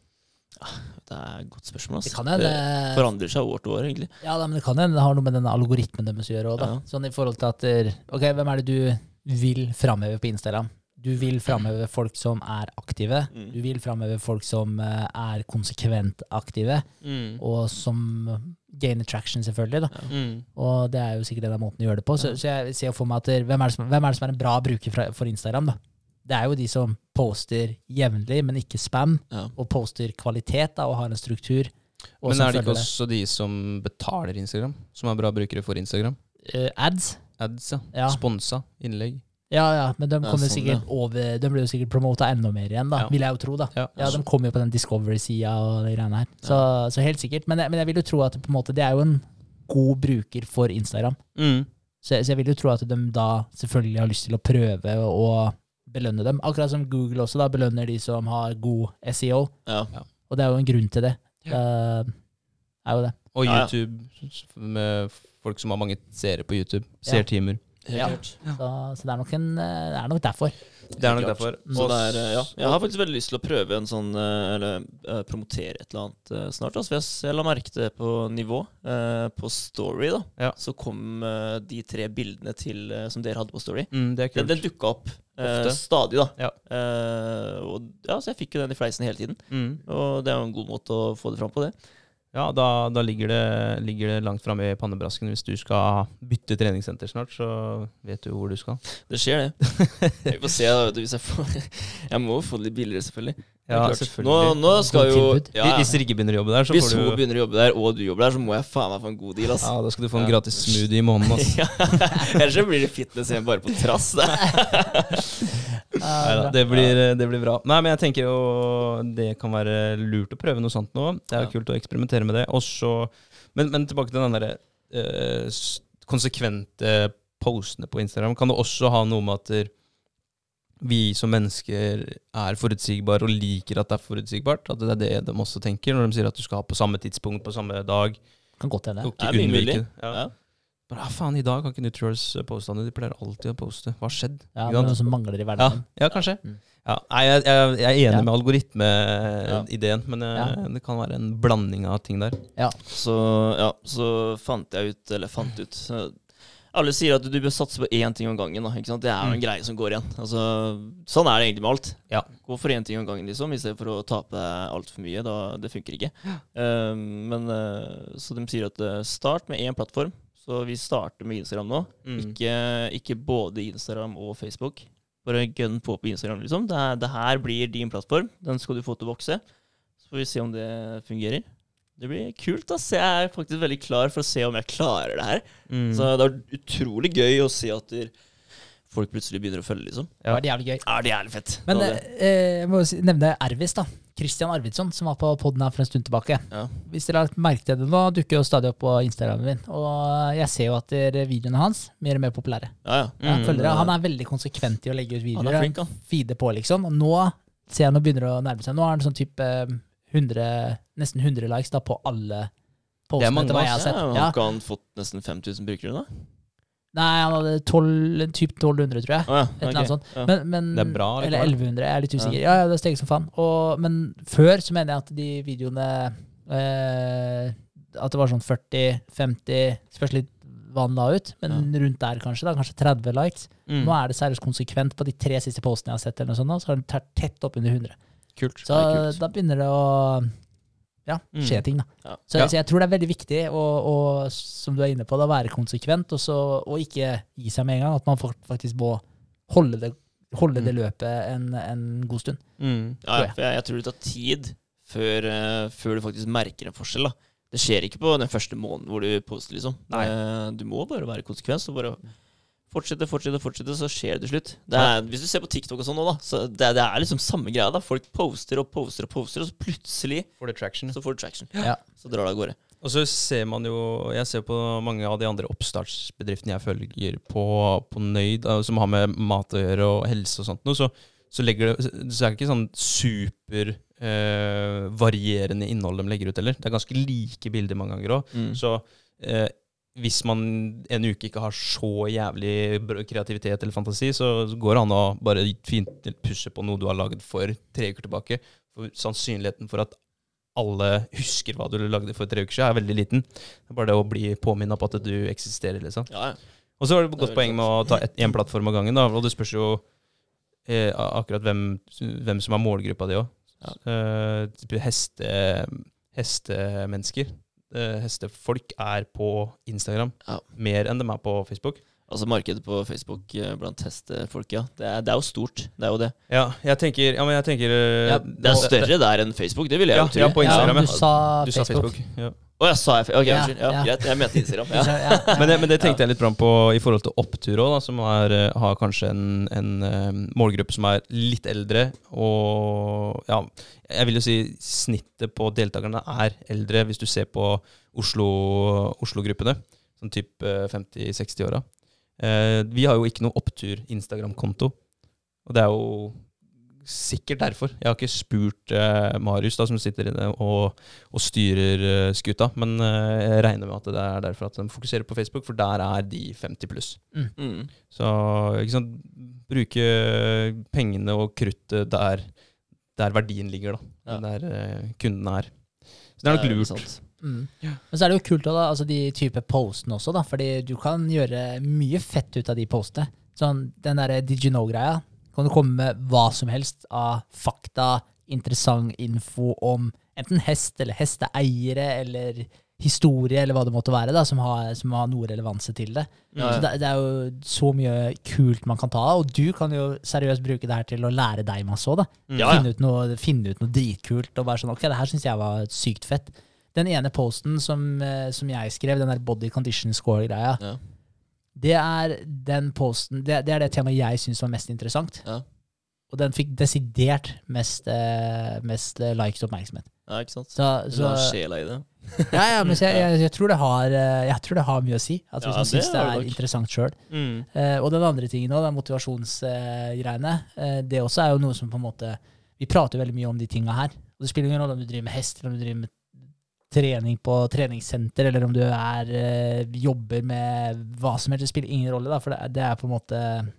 Det er et godt spørsmål. Det kan hende det forandrer seg år til år, egentlig. Ja, da, men det kan hende det har noe med denne algoritmen deres å gjøre òg, da. Ja. Sånn i forhold til at Ok, hvem er det du vil framheve på Instagram? Du vil framheve folk som er aktive. Mm. Du vil framheve folk som eh, er konsekvent aktive, Mm. og som gainer traction, selvfølgelig. da. Mm. Og det er jo sikkert den måten å gjøre det på. Så, så jeg ser for meg at hvem, er det som, hvem er det som er en bra bruker for Instagram? da? Det er jo de som poster jevnlig, men ikke spam, Ja. og poster kvalitet da, og har en struktur. Men er det ikke også de som betaler Instagram, som er bra brukere for Instagram? Uh, ads? Ads, ja. Ja. Sponsa innlegg. Ja, ja, men de kommer sånn, sikkert over De blir jo sikkert promota enda mer igjen, da, vil jeg jo tro. da. Ja. De kommer jo på den Discovery-sida og de greiene her. Så, så helt sikkert. Men men jeg vil jo tro at det, på en måte, det er jo en god bruker for Instagram. Mm. Så, så jeg vil jo tro at de da selvfølgelig har lyst til å prøve å belønne dem. Akkurat som Google også da belønner de som har god SEO. Ja. Og det er jo en grunn til det. Det er jo det. Og. YouTube, med folk som har mange seere på YouTube. Seertimer. Helt Ja. Så, så det, er nok en, eh, det er nok derfor. Det er nok derfor. Så det er, ja. Jeg har faktisk veldig lyst til å prøve en sånn eh, Eller eh, promotere et eller annet eh, snart. Altså, jeg, la merke til det på nivå. På Story, da. Ja. Så kom de tre bildene til, som dere hadde på Story. Mm, det er Den, kult. den dukka opp eh, stadig, da. Ja. Eh, og, ja, så jeg fikk jo den i fleisen hele tiden. Mm. Og det er jo en god måte å få det fram på, det. Ja, da, da ligger, det, ligger det langt framme i pannebrasken. Hvis du skal bytte treningssenter snart, så vet du hvor du skal. Det skjer, det. Vi får se. da, Hvis jeg får Jeg må jo få det litt billigere, selvfølgelig. Ja, selvfølgelig. Nå, nå skal jo ja, Hvis Rigge begynner å jobbe der, så Hvis får du hun begynner å jobbe der, og du jobber der, så må jeg faen meg få en god deal. ass. Ja, da skal du få en gratis smoothie i måneden. ass. Ja, Ellers så blir det fitness igjen bare på trass. Det. Neida, det, blir, det blir bra. Nei, men jeg tenker jo det kan være lurt å prøve noe sånt nå. Det er jo Ja. kult å eksperimentere med det. Også, men, men tilbake til den derre øh, konsekvente postene på Instagram. Kan det også ha noe med at vi som mennesker er forutsigbare og liker at det er forutsigbart? At det er det de også tenker når de sier at du skal ha på samme tidspunkt på samme dag? Kan godt hende. Det er mye mulig. Ja. Ja. Bare, ah, faen, i dag kan ikke Nutrials poste noe. De pleier alltid å poste. Hva har skjedd? Ja, det er noe som mangler i Ja, hverdagen. ja kanskje. Mm. Ja, nei, jeg, jeg, jeg er enig Ja. med algoritmeideen, men jeg, Ja. det kan være en blanding av ting der. Så, ja, så fant jeg ut, eller fant ut Alle sier at du bør satse på én ting om gangen. Da, ikke sant? Det er jo en Mm. greie som går igjen. Altså, sånn er det egentlig med alt. Ja. Gå for én ting om gangen, liksom, i stedet for å tape altfor mye. Da, det funker ikke. Um, men, eh, så de sier at eh, start med én plattform. Så vi starter med Instagram nå. Mm. Ikke, ikke både Instagram og Facebook. Bare gønn på på Instagram, liksom. Det, det her blir din plattform. Den skal du få til å vokse. Så får vi se om det fungerer. Det blir kult. ass. Jeg er faktisk veldig klar for å se om jeg klarer det her. Mm. Så det er utrolig gøy å se at der, folk plutselig begynner å følge, liksom. Ja. Det er jævlig gøy. Ja, det er jævlig fett. Men Det det. eh, jeg må nevne Ervis, da. Christian Arvidsson, som var på poden her for en stund tilbake. Ja. Hvis dere har merket det nå, dukker jo stadig opp på Instagramen min. Og jeg ser jo at videoene hans mer og mer populære. ja, ja. Mm. følger. Han er veldig konsekvent i å legge ut videoer. Han er flink, han. Feede på, liksom. Og nå ser jeg nå begynner å nærme seg. Nå har han sånn type eh, 100, nesten 100 likes da på alle Det er postene, mange, etter hva jeg har sett. Ja. Har ikke han fått nesten 5000 brukere, da? Nei, han hadde 12, typ 1200, tror jeg. Oh, ja. Et eller annet sånt. Ja. Men, men, Det er bra, Eller eller 1100, jeg er litt usikker. Ja, ja, det steger som faen. Og, men før så mener jeg at de videoene eh, At det var sånn 40-50 Spørs litt hva han la ut, men rundt der kanskje. da, Kanskje 30 likes. Mm. Nå er det seriøst konsekvent på de tre siste postene jeg har sett, eller noe sånt, så har den tatt tett opp under 100. Kult. Så kult. da begynner det å ja, skje Mm. ting, da. Ja. Så, Ja. så jeg tror det er veldig viktig å, å som du er inne på, da, være konsekvent, og, så, og ikke gi seg med en gang. At man faktisk må holde det, holde det løpet en, en god stund. Mm. Ja, ja, for jeg, jeg tror det tar tid før, uh, før du faktisk merker en forskjell. da. Det skjer ikke på den første måneden hvor du poster, liksom. Nei. Eh, du må bare være konsekvent og bare Fortsette, fortsette, fortsette, så skjer det til slutt. Det er, hvis du ser på TikTok og sånn nå, da, så det, det er liksom samme greia. da Folk poster og poster og poster, og så plutselig får du traction. så får du traction. Ja. Så drar det av gårde. Og så ser man jo Jeg ser på mange av de andre oppstartsbedriftene jeg følger på, på Nøyd, som har med mat å gjøre og helse og sånt noe, så, så, legger det, så er det ikke sånn super eh, varierende innhold de legger ut heller. Det er ganske like bilder mange ganger òg. Mm. Så eh, hvis man en uke ikke har så jævlig kreativitet eller fantasi, så går det an å bare fint pusse på noe du har lagd for tre uker tilbake. For sannsynligheten for at alle husker hva du lagde for tre uker siden, er veldig liten. Det er bare det å bli påminna på at du eksisterer, liksom. Ja, ja. Og så var det et godt poeng med å ta én plattform av gangen, da. Og det spørs jo eh, akkurat hvem, hvem som er målgruppa di òg. Eh, heste, hestemennesker. Eh, hestefolk er på Instagram Ja. mer enn de er på Facebook. Altså markedet på Facebook eh, blant hestefolk, ja. Det er, det er jo stort. Det er jo det. Ja, jeg tenker, ja, men jeg tenker eh, Ja, Det er større der enn Facebook, det vil jeg Ja, jo tro. ja, på Instagram, ja, ja. du sa Du sa Facebook. Facebook. Ja. oh, jeg sa jeg Ok, Ja, unnskyld. Ja, ja. Greit, jeg mente Instagram. Ja, Men, det, men det tenkte jeg litt fram på i forhold til Opptur òg, som er, eh, har kanskje en, en eh, målgruppe som er litt eldre. Og ja, jeg vil jo si snittet på deltakerne er eldre, hvis du ser på Oslo- Oslo-gruppene. sånn type 50-60-åra. Eh, vi har jo ikke noe Opptur Instagram-konto. Og det er jo sikkert derfor. Jeg har ikke spurt eh, Marius, da, som sitter inne og, og styrer eh, skuta, men eh, jeg regner med at det er derfor at de fokuserer på Facebook, for der er de 50 pluss. Mm. Så ikke sant, bruke pengene og kruttet der, der verdien ligger, da. Ja. Der eh, kundene er. Så det er nok lurt. Mm. Men så er det jo kult også, da, altså de type postene også, da, fordi du kan gjøre mye fett ut av de postene. Sånn, den derre Did you know-greia kan du komme med hva som helst av fakta, interessant info om enten hest eller hesteeiere eller historie eller hva det måtte være, da, som har, som har noe relevanse til det. Ja, Så det, det er jo så mye kult man kan ta av, og du kan jo seriøst bruke det her til å lære deg masse òg. Mm. Ja, ja. Finne, ut noe, finne ut noe dritkult og bare sånn Ok, det her syns jeg var sykt fett. Den ene posten som, eh, som jeg skrev, den der body condition score-greia, Ja. Det er den posten Det, det er det temaet jeg syns var mest interessant. Ja. Og den fikk desidert mest, eh, mest eh, likes og oppmerksomhet. ja, ikke sant. Så, så har sjela i det. ja, ja, men jeg, jeg, jeg, tror det har, eh, jeg tror det har mye å si. At Ja, hvis man syns det er nok. interessant sjøl. Mm. Eh, og den andre tingen òg, motivasjonsgreiene, eh, det også er jo noe som på en måte Vi prater veldig mye om de tinga her. Og det spiller ingen rolle om du driver med hest, eller om du driver med trening på treningssenter, eller om du er, eh, jobber med hva som helst. Det spiller ingen rolle, da, for det, er- det er på en måte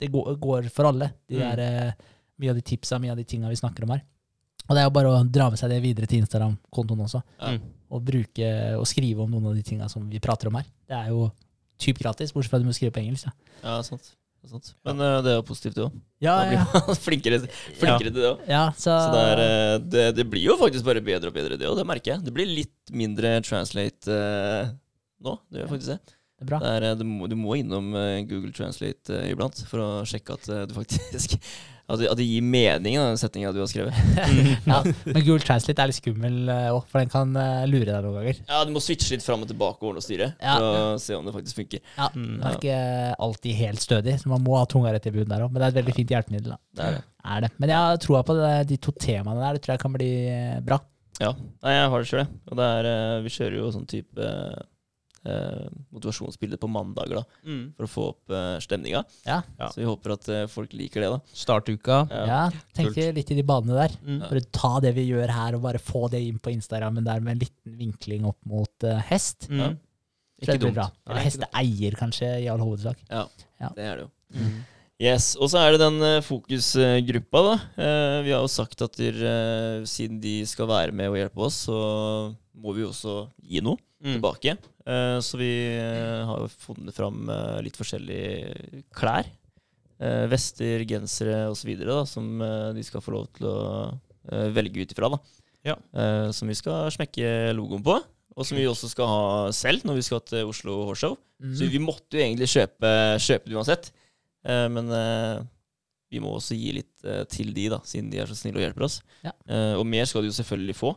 Det går, går for alle. De Mm. der, eh, mye av de tipsa, mye av de tinga vi snakker om her. Og det er jo bare å dra med seg det videre til Instagram-kontoen også. Mm. Og bruke og skrive om noen av de tinga som vi prater om her. Det er jo typ gratis, bortsett fra at du må skrive på engelsk. Ja, Ja, sant. Men eh, det er jo positivt, det òg. ja, ja. flinkere, flinkere, ja. til det òg. ja så, Så det, er, eh, det, det blir jo faktisk bare bedre og bedre, det òg. Det merker jeg. Det blir litt mindre translate uh, nå. Det gjør faktisk det. Det er bra. det, er, eh, du, må, du må innom eh, Google Translate uh, iblant for å sjekke at uh, du faktisk At det, at det gir mening, da, den setninga du har skrevet. Ja, men Google Translate er litt skummel òg, for den kan lure deg noen ganger. Ja, du må switche litt fram og tilbake og styre Ja. for å se om det faktisk funker. Ja, Mm. Den er ikke alltid helt stødig, så man må ha tunga rett i bunnen der òg. Men det er et veldig fint hjelpemiddel. da. Det er det. Er det. Men jeg har troa på det, de to temaene der. Det tror jeg kan bli bra. Ja. Nei, jeg har det sjøl, jeg. Og det er Vi kjører jo sånn type eh, motivasjonsbilde på mandager, da. Mm. For å få opp eh, stemninga. Ja. Ja. Så vi håper at eh, folk liker det, da. Startuka. Ja. Ja, Tenker litt i de banene der. Mm. Bare ta det vi gjør her, og bare få det inn på Instagrammen der med en liten vinkling opp mot eh, hest. Mm. Ja. Ikke dumt. bra. Eller hesteeier, kanskje, i all hovedsak. Ja, Ja. det er det jo. Mm. Yes, Og så er det den eh, fokusgruppa, da. Eh, vi har jo sagt at der, eh, siden de skal være med og hjelpe oss, så må vi jo også gi noe Mm. tilbake. Eh, så vi eh, har funnet fram eh, litt forskjellige klær. Eh, vester, gensere osv. som de skal få lov til å velge ut ifra. Ja. Eh, som vi skal smekke logoen på. Og som vi også skal ha selv når vi skal til Oslo Hårshow. Mm. Så vi måtte jo egentlig kjøpe, kjøpe det uansett. Eh, men vi må også gi litt til de, da, siden de er så snille og hjelper oss. Ja. Eh, og mer skal de jo selvfølgelig få.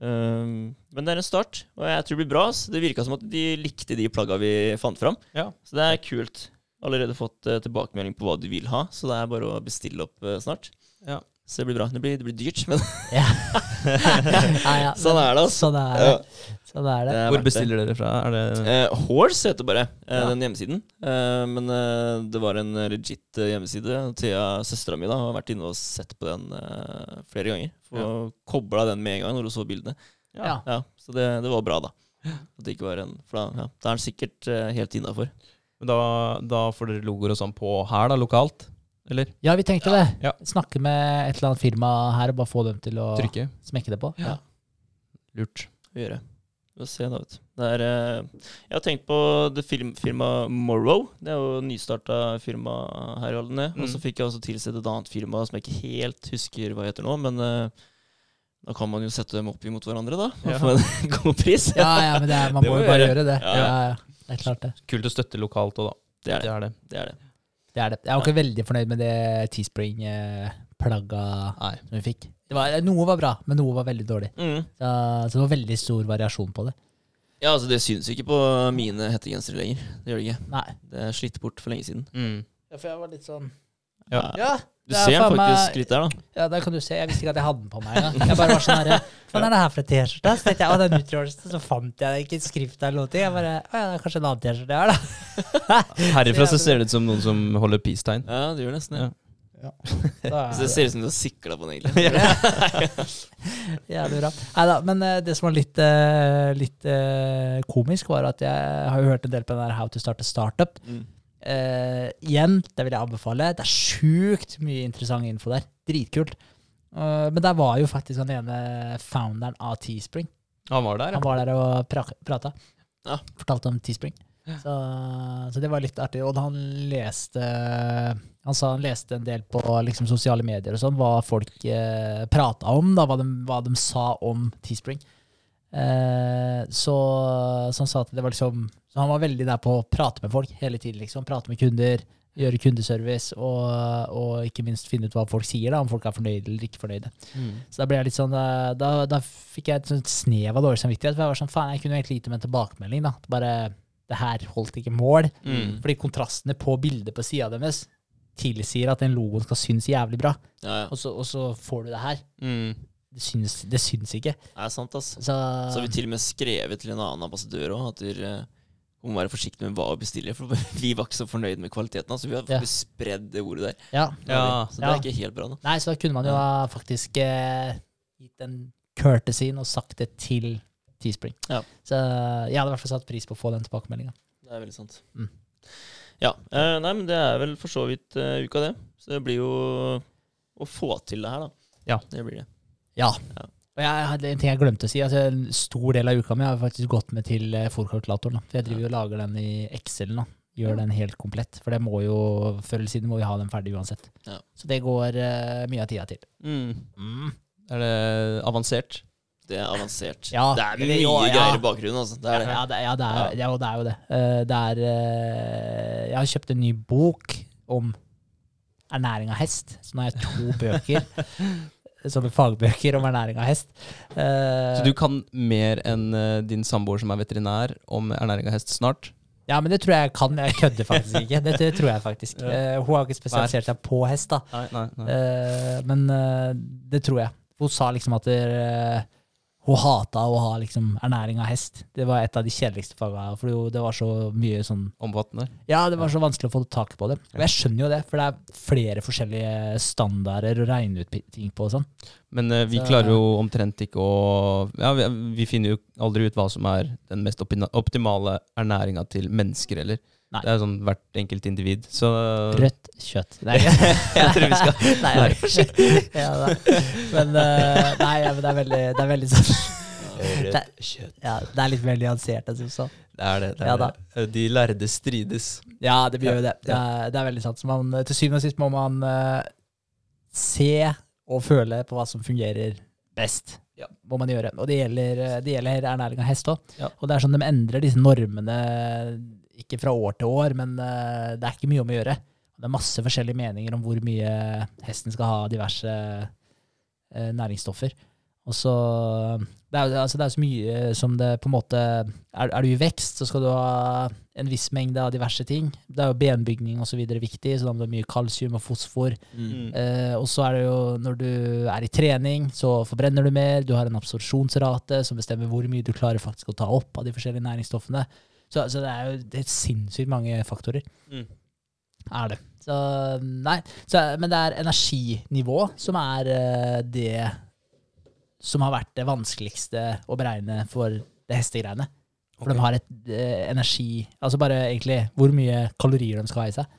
Eh, men det er en start, og jeg tror det blir bra. Så Det virka som at de likte de plagga vi fant fram. Ja. Så det er kult. allerede fått uh, tilbakemelding på hva de vil ha, så det er bare å bestille opp uh, snart. Ja. Så det blir bra. Det blir, det blir dyrt, men Ja. ja, ja, sånn er det, altså. Sånn er det. Sånn er det. Hvor bestiller dere fra? Er det Eh, Horse heter bare eh, Ja. den hjemmesiden. Eh, men eh, det var en legit eh, hjemmeside. Thea, søstera mi, da, har vært inne og sett på den eh, flere ganger. For Ja. kobla den med en gang når hun så bildene. Ja. Ja, så det, det var bra, da. At det ikke var en, for da, ja, da er den sikkert eh, helt innafor. Men da, da får dere logoer og sånn på her, da, lokalt? Eller Ja, vi tenkte det. Ja. Snakke med et eller annet firma her og bare få dem til å trykke? smekke det på. Ja. Lurt. gjøre. Vi får se, da, vet du. Det er, eh, jeg har tenkt på det film, firmaet Morrow. Det er jo nystarta firma her i Aldene. Og så Mm. fikk jeg også tilsett et annet firma som jeg ikke helt husker hva heter nå. Men eh, da kan man jo sette dem opp imot hverandre, da. Og Ja. få en god pris. Ja, ja, men det er, man Det må jo bare gjøre. gjøre det. Ja. Ja, ja. Det er klart det. Kult å støtte lokalt òg, da. Det er Det det. er det. det, er det. Det, er det. Jeg var ikke veldig fornøyd med det Teespring-plagga som vi fikk. Det var, noe var bra, men noe var veldig dårlig. Mm. Så, så det var veldig stor variasjon på det. Ja, altså Det syns ikke på mine hettegensere lenger. Det gjør det ikke. Nei. Det er slitt bort for lenge siden. Mm. Ja, for jeg var litt sånn Ja. Ja, Du er ser den faktisk litt der, da. Ja, der kan du se. Jeg visste ikke at jeg hadde den på meg engang. Jeg bare var sånn herre Hva er det her for en T-skjorte? Så tenkte jeg, å, den utgjørelsen, så fant jeg ikke skrift eller noe. Jeg bare, å ja, det er kanskje en annen T-skjorte jeg har, da. Herifra så ser det ut som noen som holder peace-tegn. Ja, det gjør nesten det. Ja. Ja. Så det er ser ut som du har sikla på den, egentlig. det jævlig bra. Neida, men eh, det som var litt, eh, litt eh, komisk, var at jeg har jo hørt en del på den der How to start a startup. Mm. Eh, igjen, det vil jeg anbefale. Det er sjukt mye interessant info der. Dritkult. Uh, men der var jo faktisk han ene founderen av Teespring. Han var der, Han var der og pra prata. Ja. Fortalte om Teespring. Så, så det var litt artig. Og han leste Han sa han leste en del på liksom, sosiale medier og sånn, hva folk eh, prata om, da, hva, de, hva de sa om Teespring. Eh, så, så han sa at det var liksom Så han var veldig der på å prate med folk hele tiden. liksom, Prate med kunder, gjøre kundeservice, og, og ikke minst finne ut hva folk sier, da, om folk er fornøyde eller ikke fornøyde. Mm. Så da ble jeg litt sånn, da, da, fikk jeg et snev av dårlig samvittighet. For jeg var sånn, faen, jeg kunne egentlig gitt dem en tilbakemelding. da. Bare, det her holdt ikke mål. Mm. Fordi kontrastene på bildet på sida deres tilsier at den logoen skal synes jævlig bra. Ja, ja. Og så, og så får du det her. Mm. Det syns, det syns ikke. Det er sant, ass. Så, Så har vi til og med skrevet til en annen ambassadør òg at dere eh, må være forsiktige med hva vi bestiller. For vi var ikke så fornøyd med kvaliteten. Altså, vi har Ja. spredd det ordet der. ja. Ja. Så det er ikke helt bra. Da. Nei, så da kunne man jo ha faktisk eh, gitt en courtesy og sagt det til Teespring. Ja. Så jeg hadde i hvert fall satt pris på å få den tilbakemeldinga. Det er veldig sant. Mm. Ja. Eh, nei, men det er vel for så vidt uh, uka, det. Så det blir jo å få til det her, da. Ja. Det blir det. Ja. Ja. Og jeg hadde en ting jeg glemte å si. Altså, en stor del av uka mi har faktisk gått med til eh, fòrkalkulatoren. For jeg driver jo og lager den i Excel Da. Gjør den helt komplett. For det må jo, før eller siden må vi ha den ferdig uansett. Ja. Så det går uh, mye av tida til. Mm. Er det avansert? Det er avansert. Ja, det er det- mye jo, ja. greier i bakgrunnen, altså. Det er det. Ja, det, ja, det, er, ja, det er jo det. Uh, det er uh, Jeg har kjøpt en ny bok om ernæring av hest. Så nå har jeg to bøker. Sånne fagbøker om ernæring av hest. Eh, Så du kan mer enn eh, din samboer som er veterinær om ernæring av hest snart? Ja, men det tror jeg jeg kan. Jeg kødder faktisk ikke. Det, det tror jeg faktisk. Eh, hun har ikke spesialisert seg på hest, da. Nei, nei, nei. Men det tror jeg. Hun sa liksom at det, hun hata å ha liksom ernæring av hest. Det var et av de kjedeligste fagene. For det var så mye sånn Omfattende? Ja, det var så vanskelig å få tak på det. Og jeg skjønner jo det, for det er flere forskjellige standarder å regne ut ting på og sånn. Men eh, vi Så- klarer jo omtrent ikke å Ja, vi, vi finner jo aldri ut hva som er den mest optimale ernæringa til mennesker, eller. Nei. Det er sånn hvert enkelt individ. Så Rødt kjøtt. Nei, jeg tror vi skal nei, være forsiktige. Ja. Men, uh, nei, ja, men det er veldig, det er veldig sånn det, ja, det er litt mer nyansert enn som så. Det er det. det, er Ja det. De lærde strides. Ja, det blir jo det. Det er, det er veldig sant. Man, til syvende og sist må man uh, se og føle på hva som fungerer best. Ja. Må man gjøre. Og det gjelder, det gjelder ernæring av hest òg. Ja. Og det er sånn de endrer disse normene, ikke fra år til år, men eh, det er ikke mye om å gjøre. Det er masse forskjellige meninger om hvor mye hesten skal ha av diverse eh, næringsstoffer. Og så Det er, jo- altså, det så mye som det på en måte Er, er du i vekst, så skal du ha en viss mengde av diverse ting. Det er jo benbygning osv. viktig, så da må du ha mye kalsium og fosfor. Mm. Eh, og så er det jo når du er i trening, så forbrenner du mer. Du har en absorpsjonsrate som bestemmer hvor mye du klarer faktisk å ta opp av de forskjellige næringsstoffene. Så, så det er jo det er sinnssykt mange faktorer. Mm. Er det. Så nei. Så, men det er energinivå som er eh, det som har vært det vanskeligste å beregne for det hestegreiene. For okay. de har et eh, energi Altså bare egentlig hvor mye kalorier de skal ha i seg.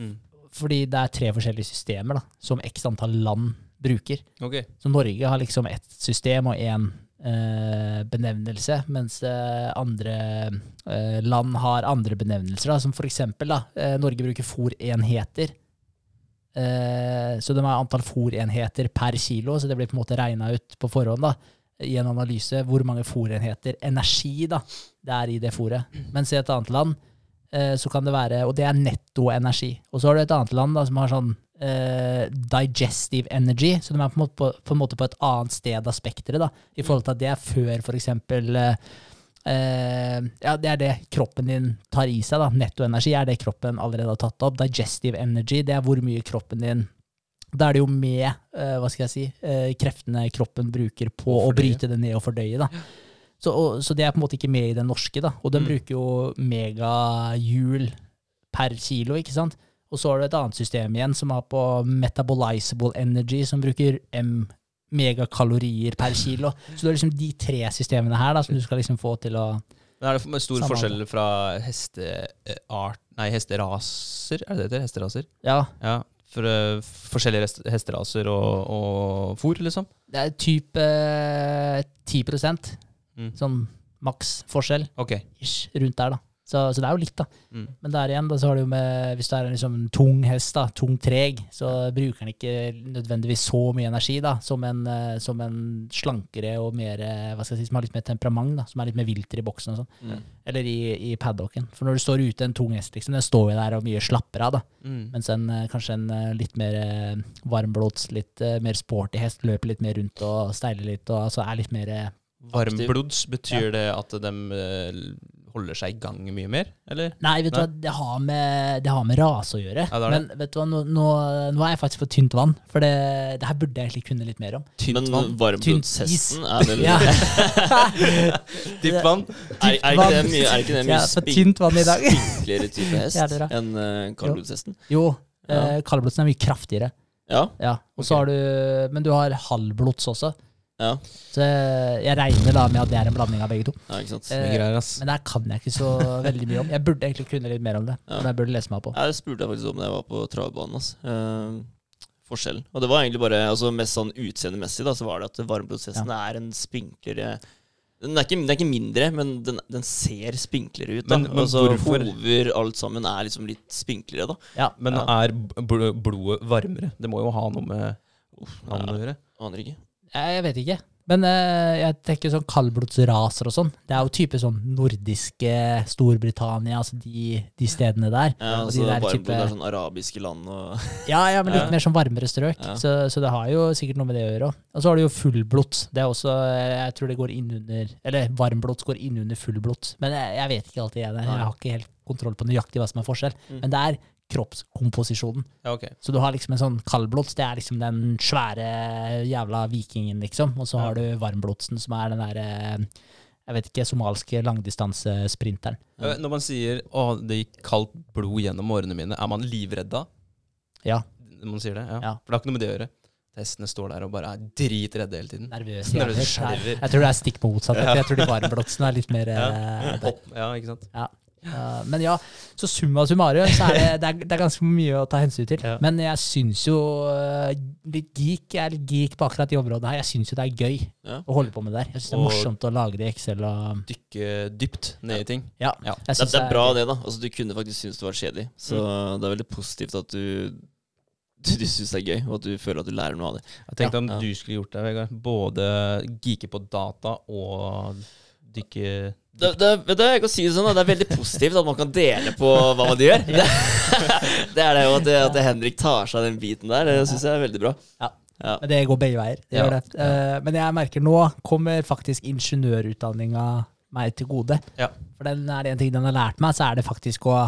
Mm. Fordi det er tre forskjellige systemer da, som x antall land bruker. Okay. Så Norge har liksom ett system og én benevnelse, mens eh, andre eh, land har andre benevnelser. Da, som for eksempel da, eh, Norge bruker fôrenheter. Eh, så de har antall fòrenheter per kilo, så det blir på en måte regna ut på forhånd da, i en analyse hvor mange fòrenheter energi da, det er i det fôret. Mens i et annet land eh, så kan det være Og det er netto energi. Og så har du et annet land da, som har sånn eh, digestive energy, så de er på en, måte på, på en måte på et annet sted av spekteret, da, i forhold til at det er før for eksempel eh, eh, ja, det er det kroppen din tar i seg, da. Nettoenergi er det kroppen allerede har tatt opp. Digestive energy, det er hvor mye kroppen din Da er det jo med, uh, hva skal jeg si, uh, kreftene kroppen bruker på Å bryte det ned og fordøye, da. Så, og, så det er på en måte ikke med i det norske, da. Og den Mm. bruker jo megahjul per kilo, ikke sant. Og så har du et annet system igjen som har på metabolizable energy, som bruker M megakalorier per kilo. Så det er liksom de tre systemene her da, som du skal liksom få til å Men er det stor Samme forskjell fra hesteart Nei, hesteraser? Er det det heter? Hesteraser? Ja, Ja. For uh, forskjellige hesteraser og, og fôr, liksom? det er type uh, 10 Mm. sånn maks forskjell, Ok. ish, rundt der, da. Så, så det er jo litt, da. Mm. Men der igjen, da, så har du jo med Hvis du er en liksom tung hest, da, tung treg, så bruker den ikke nødvendigvis så mye energi da, som en, eh, som en slankere og mer Hva skal jeg si, som har litt mer temperament, da, som er litt mer vilter i boksen og sånn. Mm. Eller i, i paddocken. For når du står ute, en tung hest, liksom, den står jo der og mye slapper av, da. Mm. Mens en, eh, kanskje en eh, litt mer varmblods, litt mer sporty hest løper litt mer rundt og steiler litt, og altså er litt mer Varmblods, betyr det at de holder seg i gang mye mer, eller? Nei, vet du hva, det har med, det har med rase å gjøre. Ja, det det. Men vet du hva, nå, nå, nå er jeg faktisk på tynt vann, for det, det her burde jeg egentlig kunne litt mer om. Tynt Men vann? varmblodshesten er vel Ja. Dypt vann? er, er, ikke det mye, er ikke det mye Jeg er på spink, tynt vann i dag. spinklere type hest det er enn uh, kaldblodshesten? Jo, Ja. eh, kaldblodsen er mye kraftigere. Ja. Ja, og Ok. så har du, Men du har halvblods også. Ja. Så jeg jeg regner da med at det er en blanding av begge to. ja, ikke sant. Eh, greier, ass. Men det her kan jeg ikke så veldig mye om. Jeg burde egentlig kunne litt mer om det. Ja. Men jeg burde lese meg på. Ja, det spurte jeg faktisk om da jeg var på travbanen. Ass. Eh, forskjellen. Og det var egentlig bare altså Mest sånn utseendemessig da, så var det at varmblodshesten er en spinklere den er, ikke, den er ikke mindre, men den, den ser spinklere ut. Da. Men- men altså, hvorfor? Hover, alt sammen, er liksom litt spinklere. da Ja, Men Ja. er blodet varmere? Det må jo ha noe med navnet å gjøre. Aner ikke. Jeg vet ikke. Men eh, jeg tenker sånn kaldblodsraser og sånn. Det er jo type sånn nordiske Storbritannia, altså de, de stedene der. Ja, altså de der Varmblod type- er sånn arabiske land og Ja, ja, men litt Ja. mer sånn varmere strøk. Ja. Så, så det har jo sikkert noe med det å gjøre. Og så har du jo fullblods. Det er også Jeg tror det går inn under Eller varmblods går inn under fullblods. Men jeg, jeg vet ikke alltid, jeg. Jeg har ikke helt kontroll på nøyaktig hva som er forskjell. Mm. Men det er kroppskomposisjonen. Ja, okay. Så du har liksom en sånn kaldblods, det er liksom den svære jævla vikingen, liksom. Og så har du varmblodsen, som er den derre jeg vet ikke, somalske langdistansesprinteren. Eh, Når man sier 'Å, det gikk kaldt blod gjennom årene mine', er man livredd da? Ja. Når man sier det? Ja. Ja. For det har ikke noe med det å gjøre. Hestene står der og bare er dritredde hele tiden. Nervøs. Nervøs, jævler. Jeg tror det er stikk motsatt. Ja. Jeg tror de varmblodsene er litt mer ja. Hopp. Ja, ikke sant? Ja, men ja, så summa summarum så er det, det, er, det er ganske mye å ta hensyn til. Ja. Men jeg syns jo eh, litt geek, jeg er litt geek på akkurat de områdene her. Jeg syns jo det er gøy Ja. å holde på med det der. Jeg syns det er morsomt å lage det i Excel og Dykke dypt ned i ting. Ja. Det, det er bra, det. da Altså Du kunne faktisk synes det var kjedelig. Så Mm. det er veldig positivt at du du, du syns det er gøy, og at du føler at du lærer noe av det. Jeg tenkte Ja. om Ja. du skulle gjort det, Vegard. Både geeke på data og dykke Det, det, vet du, jeg kan si det sånn det er veldig positivt at man kan dele på hva man gjør. Det, det er det jo at, at Henrik tar seg den biten der. Det syns jeg er veldig bra. Ja. Ja. Men det går begge veier. Det Ja. Eh, men jeg merker nå kommer faktisk ingeniørutdanninga meg til gode. Ja. For den er det en ting den har lært meg, så er det faktisk å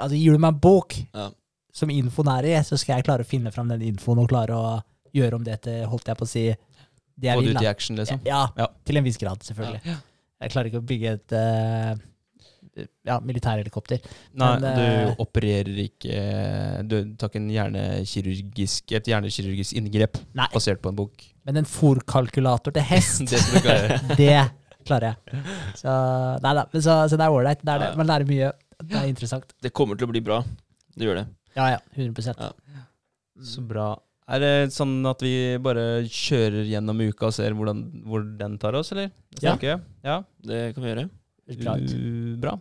Altså, gir du meg en bok som infoen er i, så skal jeg klare å finne fram den infoen og klare å gjøre om det til, holdt jeg på å si, det jeg vil. liksom. Ja, Ja. til en viss grad, selvfølgelig. Jeg klarer ikke å bygge et uh, ja, militærhelikopter. Nei, Men, du eh, opererer ikke Du tar ikke en hjernekirurgisk, et hjernekirurgisk inngrep Nei. basert på en bok. Men en fòrkalkulator til hest, Det skal det klarer jeg. Så, nei da, men så, så det er ålreit. Man lærer mye. Det er interessant. Det kommer til å bli bra. Det gjør det. Ja, ja. 100 Ja. Så bra. Er det sånn at vi bare kjører gjennom uka og ser hvordan, hvor den tar oss, eller? Ja. Ja. Det kan vi gjøre. Klart. Uh, bra.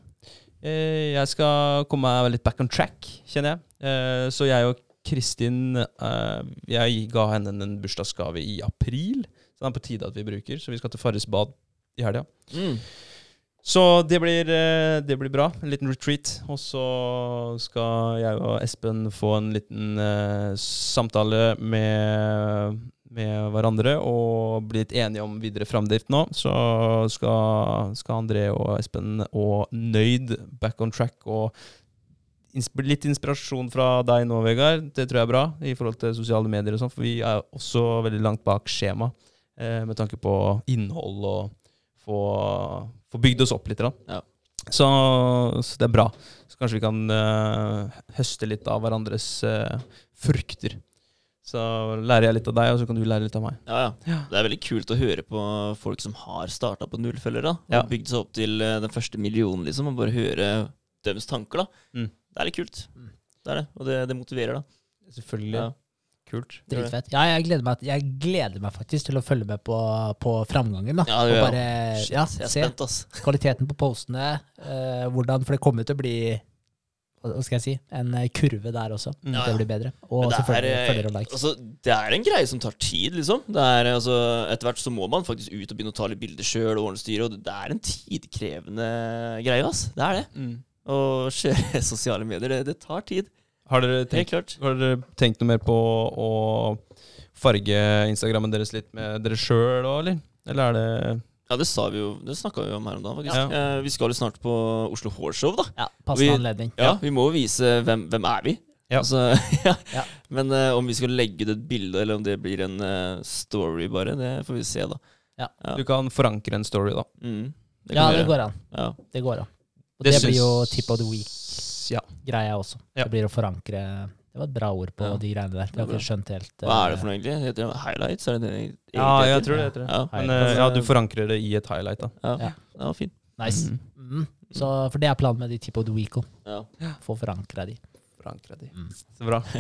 Eh, jeg skal komme meg litt back on track, kjenner jeg. Eh, så jeg og Kristin eh, Jeg ga henne en bursdagsgave i april. Så det er på tide at vi bruker. Så vi skal til Farris bad i helga. Mm. Så det blir, eh, det blir bra. En liten retreat. Og så skal jeg og Espen få en liten uh, samtale med, med hverandre og bli litt enige om videre framdrift nå. Så skal, skal André og Espen og Nøyd back on track. Og insp litt inspirasjon fra deg nå, Vegard. Det tror jeg er bra i forhold til sosiale medier og sånn, for vi er også veldig langt bak skjema eh, med tanke på innhold og få, få bygd oss opp litt. Da. Ja. Så, så det er bra. Så kanskje vi kan uh, høste litt av hverandres uh, frukter. Så lærer jeg litt av deg, og så kan du lære litt av meg. Ja, ja. Det er veldig kult å høre på folk som har starta på nullfølger, Og Ja. bygd seg opp til eh, den første millionen, liksom. Og bare høre deres tanker, da. Mm. Det er litt kult. Mm. Det er det. Og det, det motiverer, da. Selvfølgelig. Ja. Kult. Dritfett. Ja, jeg gleder, meg, jeg gleder meg faktisk til å følge med på, på framgangen. da. Ja, det og bare Shit, ja, jeg er se spent, ass. kvaliteten på postene. eh, hvordan, For det kommer til å bli hva hva skal jeg si, en eh, kurve der også. Ja, Det Ja, blir bedre. Og Men det er, selvfølgelig er, følger og likes. altså, det er en greie som tar tid, liksom. Det er, altså, etter hvert så må man faktisk ut og begynne å ta litt bilder sjøl og ordne styre. Og det er en tidkrevende greie, ass. Det er det. Mm. Å kjøre sosiale medier, det, det tar tid. Har, dere Helt tenkt, klart. har dere tenkt noe mer på å farge Instagrammen deres litt med dere sjøl òg, eller? Eller er det Ja, det sa vi jo Det snakka vi om her om dagen, faktisk. Ja. Eh, vi skal jo snart på Oslo Hårshow, da. Ja, vi- Passende anledning. Ja, Vi må jo vise hvem, hvem er vi Ja. Altså, ja. Ja. Men eh, om vi skal legge ut et bilde, eller om det blir en eh, story bare, det får vi se, da. Ja. Du kan forankre en story, da. Mm, det Ja, det går an. Ja. Det går an. Og Det det, blir jo tip of the week, Ja. greia også. Ja. Det blir å forankre Det var et bra ord på Ja. de greiene der. Det har Det ikke skjønt helt Hva er det eh, for noe, egentlig? Heter det highlights? Er det det egentlig Ja, jeg tror det heter det. Ja, Men eh, ja, du forankrer det i et highlight, da. ja. Ja. var fint. Nice. Mm. Mm. Så, for det er planen med de tip of the week. Få forankra de. Forankre de. Mm. Så bra.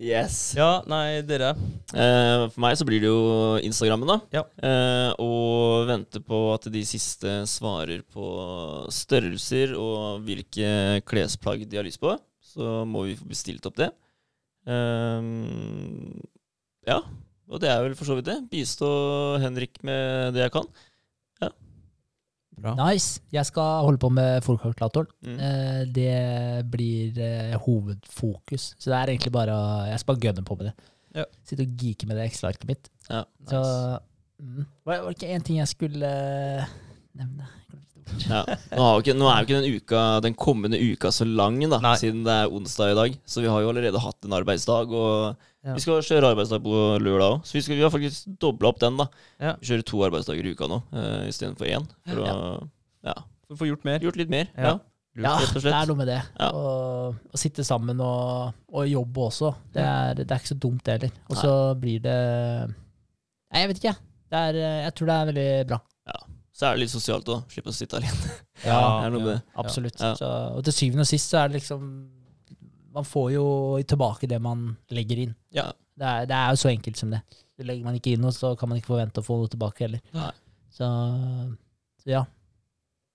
Yes. Ja, nei, dere. Eh, for meg så blir det jo Instagrammen, da. Ja. Eh, og vente på at de siste svarer på størrelser og hvilke klesplagg de har lyst på. Så må vi få bestilt opp det. Eh, ja. Og det er vel for så vidt det. Bistå Henrik med det jeg kan. Bra. Nice. Jeg skal holde på med fòrkalkulatoren. Mm. Eh, det blir eh, hovedfokus. Så det er egentlig bare å Jeg skal bare gønne på med det. Ja. Sitte og geeke med det Excel-arket mitt. Ja. Så mm. Var det ikke én ting jeg skulle eh, nevne? Ja. Nå, ikke, nå er jo ikke den, uka, den kommende uka så lang, da, Nei. siden det er onsdag i dag. Så vi har jo allerede hatt en arbeidsdag, og Ja. vi skal kjøre arbeidsdag på lørdag òg. Så vi, skal, vi har faktisk dobla opp den, da. Ja. Vi kjører to arbeidsdager i uka nå uh, istedenfor én. For å ja, For å få gjort mer. gjort litt mer. Ja. Ja. Ja, rett og det er noe med det. Ja. Å, å sitte sammen og, og jobbe også. Det er, det er ikke så dumt, det heller. Og så blir det Nei, jeg vet ikke, er, eh, jeg tror det er veldig bra. Så er det litt sosialt òg. Slippe å sitte alene. Ja, det er noe med det. Absolutt. Ja. Så, og til syvende og sist så er det liksom Man får jo tilbake det man legger inn. Ja. Det er, det er jo så enkelt som det. Det legger man ikke inn noe, så kan man ikke forvente å få noe tilbake heller. Nei. Så, så ja,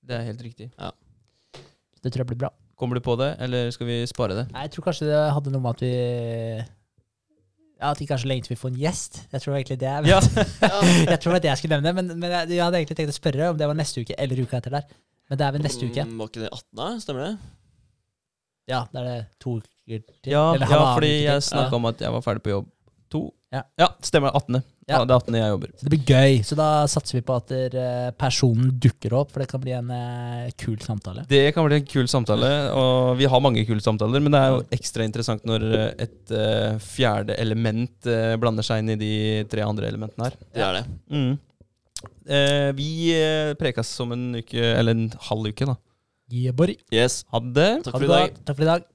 Det er helt riktig. det tror jeg blir bra. Kommer du på det, eller skal vi spare det? Nei, Jeg tror kanskje det hadde noe med at vi Ja, at ikke er så lenge til vi får en gjest. Jeg tror egentlig det er Ja. Jeg tror det jeg skulle nevne, men, men jeg, jeg hadde egentlig tenkt å spørre om det var neste uke eller uka etter der. Men det er vel neste uke. Mm, Var ikke det 18., da? Stemmer det? Ja, da er det to uker til. Ja, eller ja halvannen fordi uke til. jeg snakka om at jeg var ferdig på jobb to. Ja. stemmer. 18. Ja. Ja. det er 18. jeg jobber. Så det blir gøy. Så da satser vi på at der, eh, personen dukker opp, for det kan bli en eh, kul samtale. Det kan bli en kul samtale, og vi har mange kule samtaler. Men det er jo ekstra interessant når eh, et eh, fjerde element eh, blander seg inn i de tre andre elementene her. Det er det. Mm. Eh, vi eh, prekas om en uke, eller en halv uke, da. Yeah. Yes. Ha det. Takk for i dag. Takk for i dag.